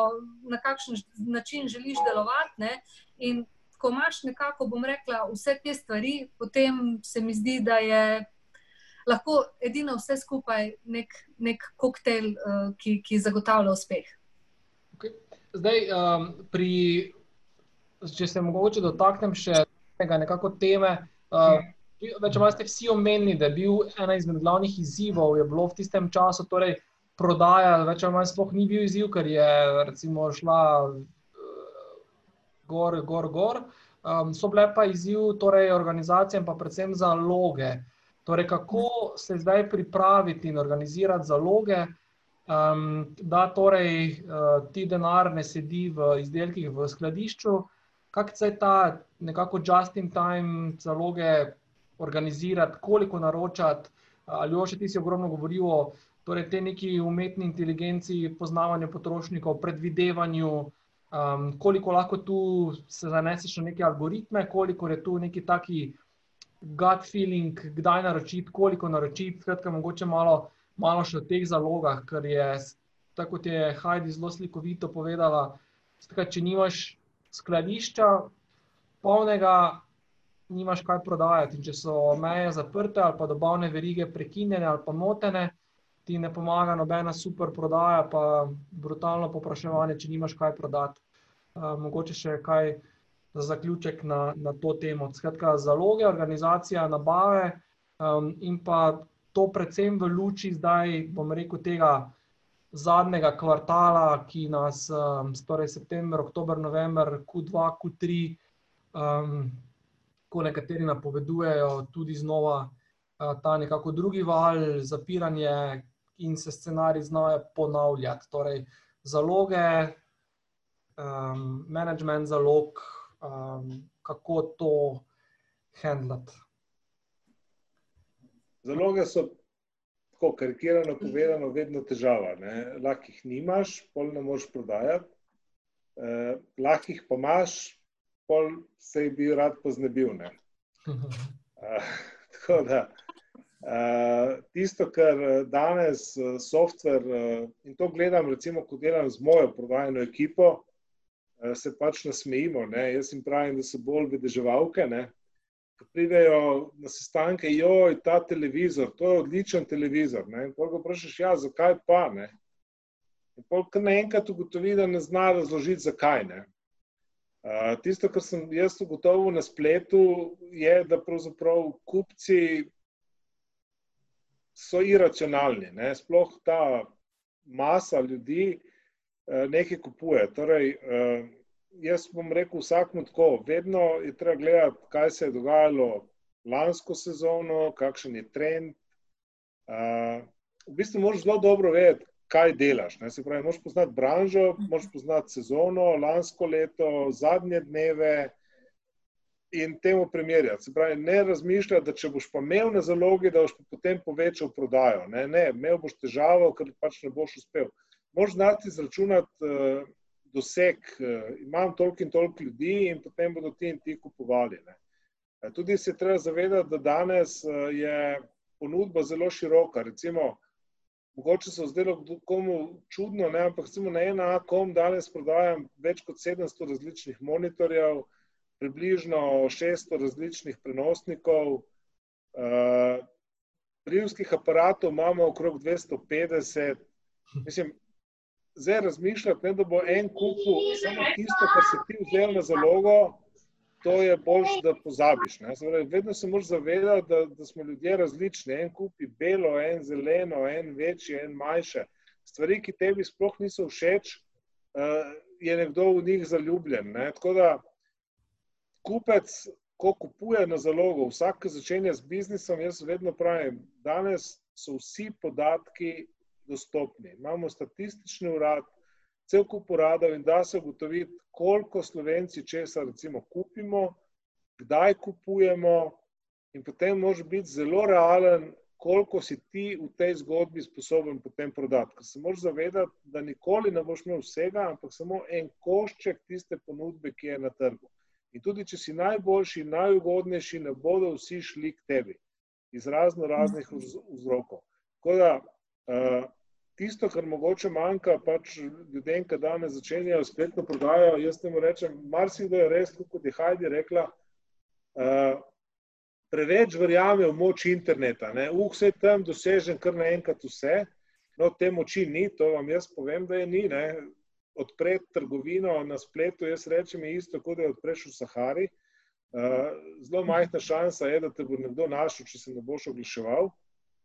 na kakšen način želiš delovati. Ne? In ko imaš nekako, bom rekla, vse te stvari, potem se mi zdi, da je lahko edino vse skupaj nek, nek koktejl, uh, ki, ki zagotavlja uspeh. Zdaj, um, pri, če se mogoče dotaknem še tega nekako teme. Uh, več ali manj ste vsi omenili, da je bil ena izmed glavnih izzivov, v tistem času, torej prodaja, več ali manj sploh ni bil izziv, ker je recimo šla uh, gor, gor, gor. Um, so bile pa izziv, torej organizacije in pa predvsem zaloge. Torej, kako se zdaj pripraviti in organizirati zaloge, um, da torej uh, ti denar ne sedi v izdelkih v skladišču, kako se ta nekako just in time zaloge organizirati, koliko naročati, ali oče ti si ogromno govoril o torej, te neki umetni inteligenci, poznavanju potrošnikov, predvidevanju, um, koliko lahko tu se zaneseš na neke algoritme, koliko je tu neki taki gut feeling, kdaj naročiti, koliko naročiti, skratka, mogoče malo malo še o teh zalogah, ker je, tako kot je Heidi zelo slikovito povedala, stakaj, če nimaš skladišča polnega, nimaš kaj prodajati. In če so meje zaprte ali pa dobavne verige prekinjene ali pa motene, ti ne pomaga nobena super prodaja, pa brutalno popraševanje, če nimaš kaj prodati. Uh, mogoče še kaj za zaključek na, na to temo. Skratka, zaloge, organizacija, nabave um, in pa to predvsem v luči zdaj, bom rekel, tega zadnjega kvartala, ki nas, um, torej september, oktober, november, Q2, Q3, um, ko nekateri napovedujejo tudi znova uh, ta nekako drugi val, zapiranje in se scenarij znajo ponavljati. Torej, zaloge, um, management zalog, um, kako to handlati. Zaloge so, tako karikirano povedano, vedno težava. Ne? Lahko jih nimaš, pol ne moreš prodajati, eh, lahko jih pa imaš, pol se jih bi rad poznebil. Ne? Eh, tako da. Uh, tisto, kar danes uh, softver, uh, in to gledam, recimo, ko delam z mojo prodajno ekipo, uh, se pač nasmejimo. Ne? Jaz jim pravim, da so bolj vedeževalke, ko pridejo na sestanke, joj, ta televizor, to je odličen televizor. Ne? In ko vprašaš, ja, zakaj pa ne? In polk naenkrat ugotovi, da ne zna razložiti, zakaj ne. Uh, tisto, kar sem jaz ugotovil na spletu, je, da pravzaprav kupci so iracionalni. Ne? Sploh ta masa ljudi uh, nekaj kupuje. Torej, uh, jaz bom rekel vsakmu tako, vedno je treba gledati, kaj se je dogajalo lansko sezono, kakšen je trend. Uh, v bistvu moraš zelo dobro vedeti, kaj delaš. Ne? Se pravi, moraš poznati branžo, moraš poznati sezono, lansko leto, zadnje dneve in temu primerjati. Se pravi, ne razmišljati, da če boš pa imel na zalogi, da boš potem povečal prodajo. Ne, ne imel boš težavo, ker pač ne boš uspel. Moraš znati izračunati doseg, uh, imam toliko in toliko ljudi, in potem bodo ti in ti kupovali. Ne. Eh, tudi se treba zavedati, da danes uh, je ponudba zelo široka. Recimo, mogoče se zdelo komu čudno, ne, ampak recimo na ena kom danes prodajam več kot 700 različnih monitorjev, približno 600 različnih prenosnikov. Uh, Prijemskih aparatov imamo okrog 250, mislim, zdaj razmišljati, ne, da bo en kupil samo tisto, kar si ti vzel na zalogo, to je boljš, da pozabiš. Zdaj, vedno se moraš zavedati, da, da smo ljudje različni. En kupi belo, en zeleno, en večji, en manjše. Stvari, ki tebi sploh niso všeč, uh, je nekdo v njih zaljubljen. Ne. Tako da kupec, ko kupuje na zalogo, vsak, ki začenja z biznisom, jaz vedno pravim, danes so vsi podatki dostopni. Imamo statistični urad, cel kup uradov in da se ugotoviti, koliko slovenci česa recimo kupimo, kdaj kupujemo in potem može biti zelo realen, koliko si ti v tej zgodbi sposoben potem prodati. Ker se moraš zavedati, da nikoli ne boš imel vsega, ampak samo en košček tiste ponudbe, ki je na trgu. In tudi, če si najboljši, najugodnejši, ne bodo vsi šli k tebi iz razno raznih vzrokov. Tako da, uh, tisto, kar mogoče manjka, pač ljudem, ki danes začenjajo spletno prodajo. Jaz temu rečem, marsikdo je res, kot je Hajdi rekla, uh, preveč verjame v moč interneta. Uh, vse tam dosežem kar naenkrat vse, no te moči ni, to vam jaz povem, da je ni. Ne? Odpreti trgovino na spletu, jaz rečem, je isto, kot da je odpreš v Sahari. Uh, zelo majhna šansa je, da te bo nekdo našel, če se ne boš oglaševal.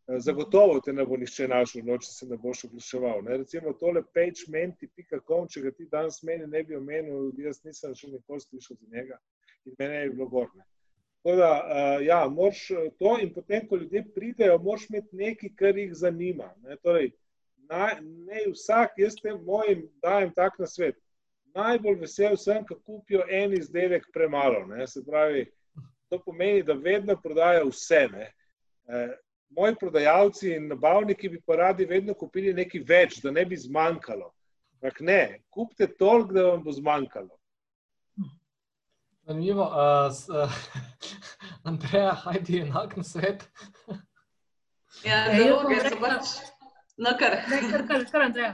Eh, zagotovo te ne bo nišče našel, no, če se ne boš oglaševal. Recimo tole pagementi.com, če ga ti danes meni ne bi omenil, jaz nisem še nikoli slišal za njega in mene je bilo gorne. Tako da, uh, ja, moraš eh, to in potem, ko ljudje pridejo, moraš imeti nekaj, kar jih zanima. Ne, torej, naj, ne vsak, jaz te mojim dajem tak na svet. Najbolj vesel sem, ko kupijo en izdelek premalo. Ne, se pravi, to pomeni, da vedno prodajo vse. Ne. Moji prodajalci in nabavniki bi pa radi vedno kupili nekaj več, da ne bi zmanjkalo. Ampak ne, kupite toliko, da vam bo zmanjkalo. Zanimivo. Uh, uh, Andreja, hajdi enak na svet. ja, zaloge so pač. No, kar. Kar, kar, kar, Andreja.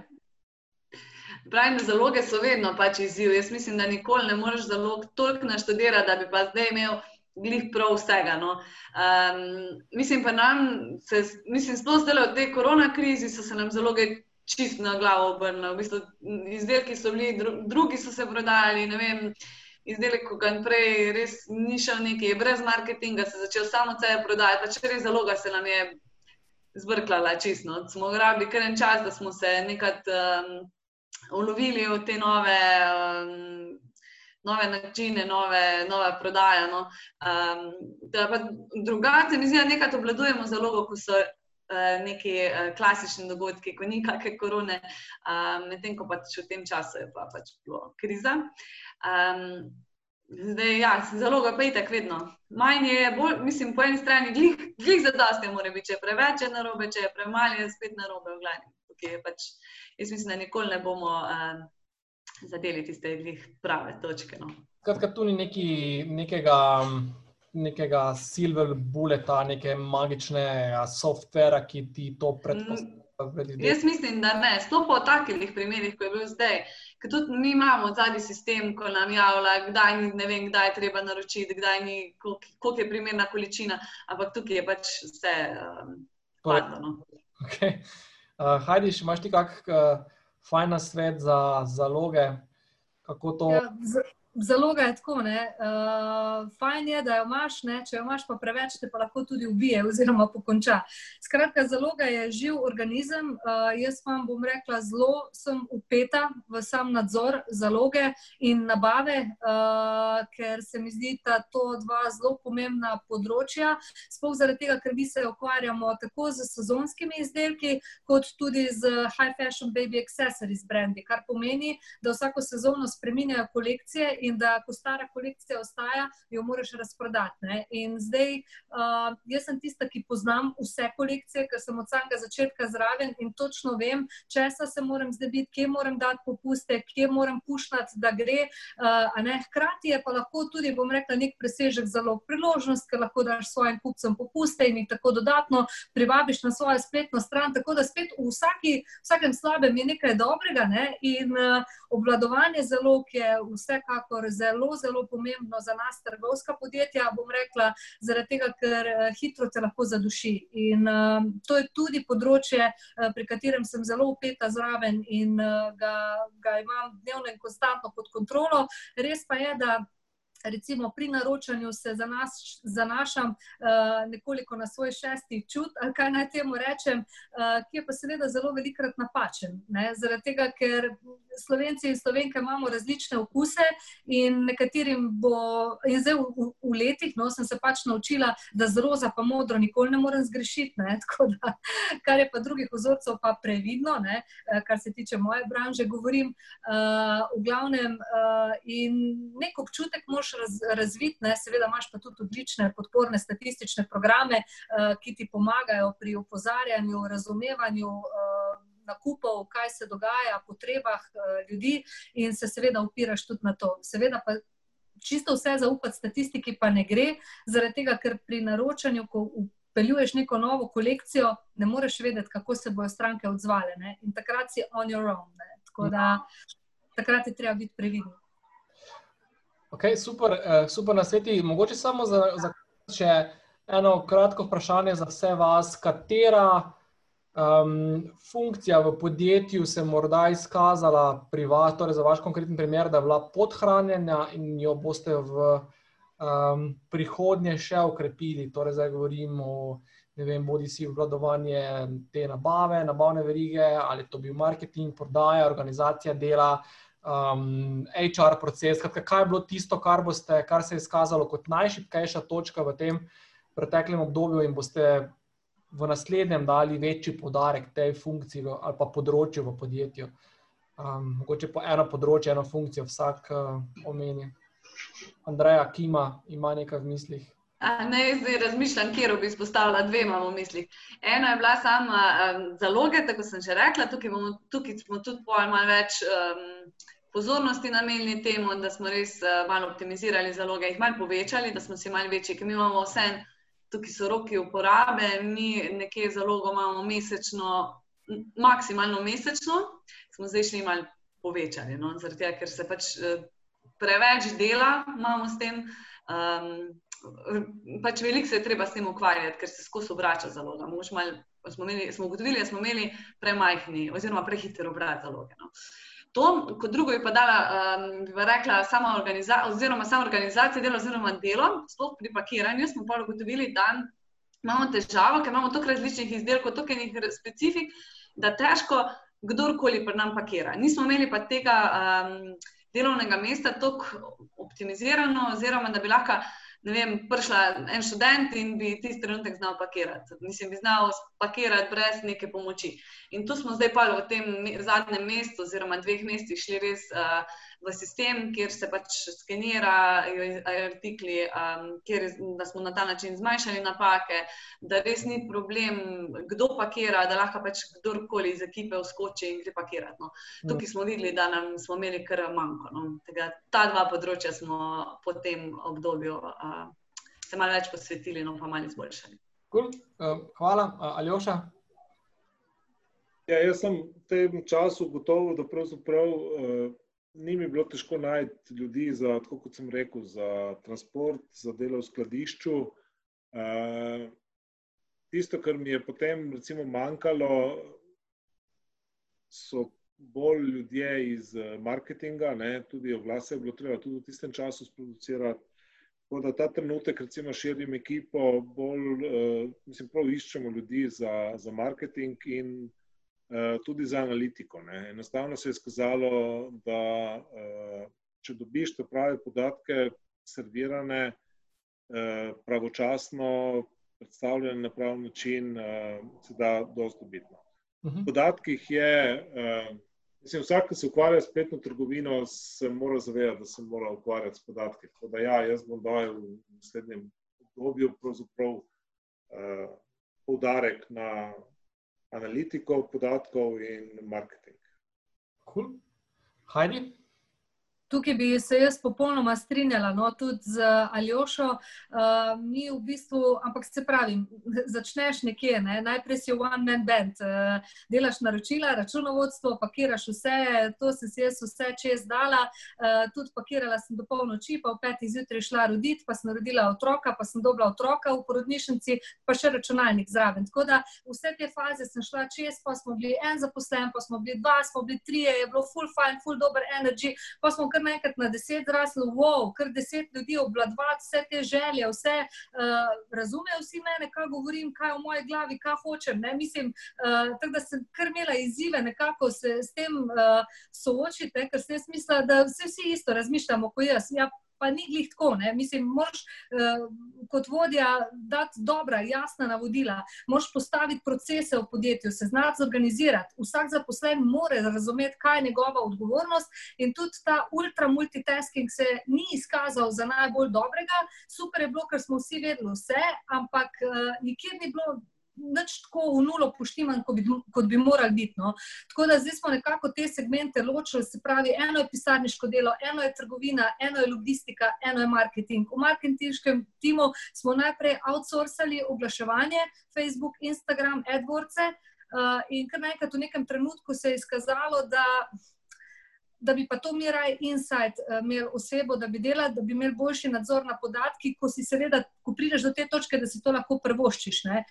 Pravim, zaloge so vedno pač izziv. Jaz mislim, da nikoli ne moreš zalog toliko naštudirati, da bi pa zdaj imel glih prav vsega. No. Um, mislim pa nam, se, mislim, sploh zdaj v tej korona krizi so se nam zaloge čist na glavo obrnili. V bistvu, izdelki so bili, dru, drugi so se prodajali. Izdelek, ko ga prej res ni šel nekaj, brez marketinga, se je začel samo sebe prodajati, pač res zaloga se nam je zbrkljala čisto. Smo rabili kar en čas, da smo se nekaj um, ulovili v te nove. Um, Nove načine, nove, nove prodaje. No. Um, drugače, mi zdi, da nekaj obladujemo zelo, ko so uh, neki uh, klasični dogodki, ko ni kakšne korone, um, medtem ko pač v tem času je pa pač bilo kriza. Um, Zdaj, ja, zelo ga pejte, vedno. Manj je, bolj, mislim, po eni strani, glih, glih za dosti mora biti, če je preveč, je narobe, če je premalo, je spet narobe v glavi. Pač, jaz mislim, da nikoli ne bomo uh, zadeli tiste prave točke. No. Kratka, tu ni neki, nekega, nekega silver bulleta, neke magične softvera, ki ti to predpostavlja. Jaz mislim, da ne. Sploh po takih primerih, kot je bil zdaj, ker tudi mi imamo zadnji sistem, ko nam javlja, kdaj ni, ne vem, kdaj je treba naročiti, kdaj ni, koliko je primerna količina, ampak tukaj je pač vse um, hladno. No. Okay. Uh, Hajdi, imaš ti kak uh, fajn svet za zaloge? Kako to? Ja, Zaloga je tako, uh, fajn je, da jo imaš, ne? če jo imaš pa preveč, te pa lahko tudi ubije oziroma pokonča. Skratka, zaloga je živ organizem. Uh, jaz vam bom rekla, zelo sem upeta v sam nadzor zaloge in nabave, uh, ker se mi zdi, da to dva zelo pomembna področja. Sploh zaradi tega, ker mi se ukvarjamo tako z sezonskimi izdelki, kot tudi z high fashion baby accessories brendi, kar pomeni, da vsako sezono spreminjajo kolekcije in da ko stara kolekcija ostaja, jo moraš razprodati. In zdaj, uh, jaz sem tista, ki poznam vse kolekcije, ker sem od samega začetka zraven in točno vem, česa se moram zdaj biti, kje moram dati popuste, kje moram pušnati, da gre. Uh, Hkrati je pa lahko tudi, bom rekla, nek presežek zelo priložnost, ker lahko daš svojim kupcem popuste in jih tako dodatno privabiš na svojo spletno stran. Tako da spet v vsaki, vsakem slabem je nekaj dobrega ne? in uh, obvladovanje zalog je vsekakor vsekakor zelo, zelo pomembno za nas, trgovska podjetja. Bom rekla, zaradi tega, ker eh, hitro te lahko zaduši. In uh, to je tudi področje, uh, pri katerem sem zelo upeta zraven in uh, ga, ga imam dnevno in konstantno pod kontrolo. Res pa je, da recimo pri naročanju se za nas, zanašam uh, nekoliko na svoj šesti čut, ali kaj naj temu rečem, uh, ki je pa seveda zelo velikrat napačen. Ne? Zaradi tega, ker slovenci in slovenke imamo različne okuse in nekaterim bo, in zdaj v, v, v letih, no, sem se pač naučila, da z roza pa modro nikoli ne morem zgrešiti, ne? tako da, kar je pa drugih vzorcev pa previdno, ne? Eh, kar se tiče moje branže, govorim uh, v glavnem uh, in nek občutek moš raz, razviti, ne, seveda imaš pa tudi odlične podporne statistične programe, uh, ki ti pomagajo pri opozarjanju, razumevanju. Uh, Nakupov, kaj se dogaja, potrebah uh, ljudi, in se seveda upiraš tudi na to. Seveda, pa čisto vse zaupati statistiki, pa ne gre, zaradi tega, ker pri naročanju, ko upeljuješ neko novo kolekcijo, ne moreš vedeti, kako se bodo stranke odzvale. Ne? In takrat si on your own. Ne? Tako da takrat je treba biti previden. Okay, super, eh, super na svetu. Mogoče samo za, za še eno kratko vprašanje za vse vas. Katera um, funkcija v podjetju se je morda izkazala pri vas, torej za vaš konkreten primer, da je bila podhranjena in jo boste v um, prihodnje še ukrepili? Torej, zdaj govorimo o. Vem, bodi si obvladovanje te nabave, nabavne verige, ali to bi bil marketing, prodaja, organizacija dela, um, HR proces. Kratka, kaj je bilo tisto, kar, boste, kar se je izkazalo kot najšipkejša točka v tem preteklem obdobju, in boste v naslednjem dali večji podarek tej funkciji ali pa področju v podjetju. Um, mogoče po eno področje, eno funkcijo vsak uh, omeni. Andreja, ki ima, ima nekaj v mislih. Ne, zdaj razmišljam, kje bi izpostavila dve, imamo v mislih. Ena je bila sama um, zaloga, tako sem že rekla, tukaj, bomo, tukaj smo tudi pojmo več. Um, pozornosti namenili temu, da smo res uh, malo optimizirali zaloge, jih malo povečali, da smo si malo večji, ker mi imamo vse, tukaj so roki uporabe, mi nekje zalogo imamo mesečno, maksimalno mesečno, smo zdaj šli malo povečali, no? zaradi tega, ker se pač uh, preveč dela imamo s tem. Um, Pač veliko se je treba s tem ukvarjati, ker se skozi obrača zaloga. Mal, smo, imeli, smo ugotovili, da smo imeli premajhni, oziroma prehiter obrat zaloge. No. To, kot drugo, je pa dala, um, bi pa rekla, sama organizacija, oziroma sama organizacija dela, oziroma delo, sploh pri pakiranju, smo pa ugotovili, da imamo težavo, ker imamo toliko različnih izdelkov, toliko enih specifik, da težko kdorkoli pri nam pakira. Nismo imeli pa tega um, delovnega mesta tako optimizirano, oziroma da bi lahko vem, prišla en študent in bi tisti trenutek znal pakirati. Mislim, bi znal pakirati brez neke pomoči. In tu smo zdaj pa v tem zadnjem mestu, oziroma dveh mestih, šli res uh, v sistem, kjer se pač skenirajo artikli, um, kjer smo na ta način zmanjšali napake, da res ni problem, kdo pakira, da lahko pač kdorkoli iz ekipe vskoči in gre pakirati. No. Tukaj smo videli, da nam smo imeli kar manjko. No. Tega, ta dva področja smo po tem obdobju uh, se malo več posvetili, no pa malo izboljšali. Cool. Uh, hvala, uh, Aljoša. Ja, jaz sem v tem času gotovo, da pravzaprav uh, ni mi bilo težko najti ljudi za, kot sem rekel, za transport, za delo v skladišču. Uh, tisto, kar mi je potem recimo manjkalo, so bolj ljudje iz marketinga, ne? tudi oglase je bilo treba tudi v tistem času sproducirati. Tako da ta trenutek, recimo, širim ekipo, bolj, uh, mislim, prav iščemo ljudi za, za marketing in Eh, tudi za analitiko. Ne. Enostavno se je skazalo, da eh, če dobiš te prave podatke, servirane, eh, pravočasno, predstavljene na prav način, se da dosti dobitno. Mhm. V podatkih je, mislim, vsak, ki se ukvarja s spletno trgovino, se mora zavedati, da se mora ukvarjati s podatki. Tako da ja, jaz bom dal v naslednjem obdobju pravzaprav poudarek na analitiko podatkov in marketing. Cool. Hajdi. Tukaj bi se jaz popolnoma strinjala, no, tudi z Aljošo. Uh, mi v bistvu, ampak se pravi, začneš nekje, ne? najprej si one man band, uh, delaš naročila, računovodstvo, pakiraš vse, to sem si jaz vse čez dala, uh, tudi pakirala sem do polnoči, pa v petih zjutraj šla roditi, pa sem rodila otroka, pa sem dobila otroka v porodnišnici, pa še računalnik zraven. Tako da vse te faze sem šla čez, pa smo bili en zaposlen, pa smo bili dva, smo bili trije, je bilo full fine, full dober energy, pa smo kar naenkrat na deset zraslo, wow, kar deset ljudi obladvati vse te želje, vse uh, razumejo vsi mene, kaj govorim, kaj v moji glavi, kaj hočem. Ne? Mislim, uh, tako da sem kar imela izzive nekako se s tem uh, soočiti, ker sem jaz mislila, da vse vsi isto razmišljamo kot jaz. Ja, pa ni glih tako. Ne? Mislim, moraš uh, kot vodja dati dobra, jasna navodila, moraš postaviti procese v podjetju, se znati zorganizirati. Vsak zaposlen mora razumeti, kaj je njegova odgovornost, in tudi ta ultra multitasking se ni izkazal za najbolj dobrega. Super je bilo, ker smo vsi vedeli vse, ampak uh, nikjer ni bilo nič tako v nulo poštiman, kot bi, kot bi morali biti. No. Tako da zdaj smo nekako te segmente ločili, se pravi, eno je pisarniško delo, eno je trgovina, eno je logistika, eno je marketing. V marketinškem timu smo najprej outsourcali oglaševanje, Facebook, Instagram, AdWords. Uh, in kar naenkrat v nekem trenutku se je izkazalo, da da bi pa to mi raj insight uh, imeli osebo, da bi delali, da bi imeli boljši nadzor na podatki, ko si seveda, ko prideš do te točke, da si to lahko prvoščiš. Ne?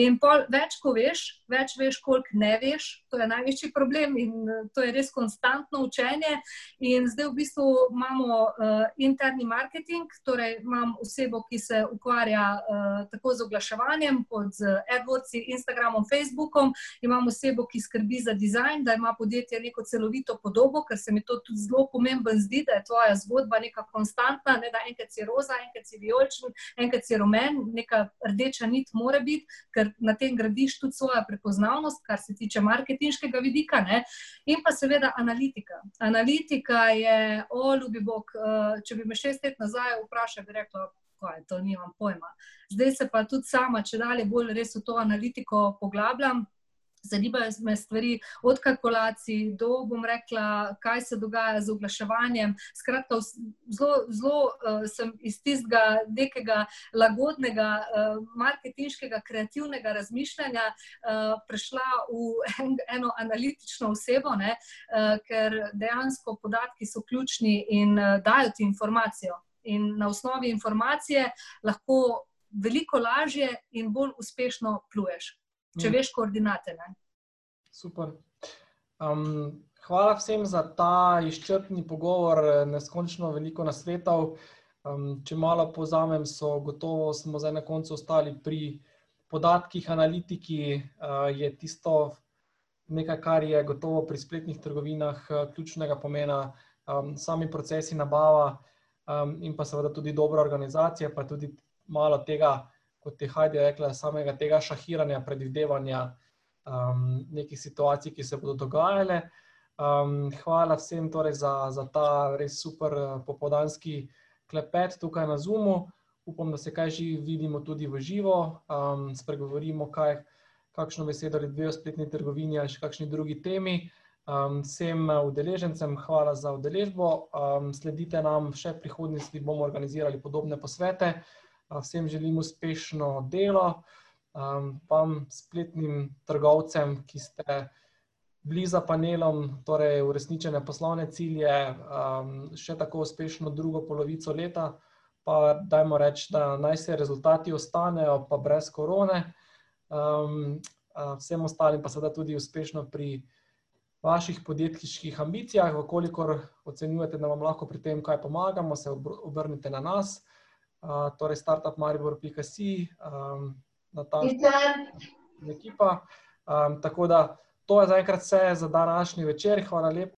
In pol, več, ko veš, več veš, koliko ne veš, to je največji problem in uh, to je res konstantno učenje. In zdaj v bistvu imamo uh, interni marketing, torej imam osebo, ki se ukvarja uh, tako z oglaševanjem, kot z AdWords, Instagramom, Facebookom, imam osebo, ki skrbi za dizajn, da ima podjetje neko celovito podobo, ker se mi to tudi zelo pomembno zdi, da je tvoja zgodba neka konstantna, ne da enkrat si roza, enkrat si vijoličen, enkrat si rumen, neka rdeča nit mora biti, ker na tem gradiš tudi svojo prepoznavnost, kar se tiče marketinškega vidika. Ne? In pa seveda analitika. Analitika je, o, ljubi Bog, eh, če bi me šest let nazaj vprašal, bi rekla. Je, to nimam pojma. Zdaj se pa tudi sama, če dalje bolj res v to analitiko poglabljam, Zanimajo me stvari od kalkulacij do, bom rekla, kaj se dogaja z oglaševanjem. Skratka, zelo, zelo uh, sem iz tistega nekega lagodnega, uh, marketinškega, kreativnega razmišljanja uh, prešla v en, eno analitično osebo, ne, uh, ker dejansko podatki so ključni in uh, dajo ti informacijo. In na osnovi informacije lahko veliko lažje in bolj uspešno pluješ če mm. veš koordinate. Ne? Super. Um, hvala vsem za ta izčrpni pogovor, neskončno veliko nasvetov. Um, če malo povzamem, so gotovo smo zdaj na koncu ostali pri podatkih, analitiki uh, je tisto nekaj, kar je gotovo pri spletnih trgovinah uh, ključnega pomena, um, sami procesi nabava um, in pa seveda tudi dobra organizacija, pa tudi malo tega, kot je Hajdi rekla, samega tega šahiranja, predvidevanja um, nekih situacij, ki se bodo dogajale. Um, hvala vsem torej za, za ta res super popodanski klepet tukaj na Zoomu upam, da se kaj že vidimo tudi v živo, um, spregovorimo, kaj, kakšno besedo ali dve o spletni trgovini ali še kakšni drugi temi. Um, vsem udeležencem hvala za udeležbo. Um, sledite nam še prihodnosti, bomo organizirali podobne posvete. Vsem želim uspešno delo, um, vam spletnim trgovcem, ki ste bili za panelom, torej uresničene poslovne cilje, um, še tako uspešno drugo polovico leta pa dajmo reči, da naj se rezultati ostanejo, pa brez korone. Um, vsem ostalim pa seveda tudi uspešno pri vaših podjetniških ambicijah, vkolikor ocenjujete, da vam lahko pri tem kaj pomagamo, se obrnite na nas, uh, torej startupmaribor.si, um, na ta način ekipa. Um, tako da to je zaenkrat vse za današnji večer. Hvala lepa.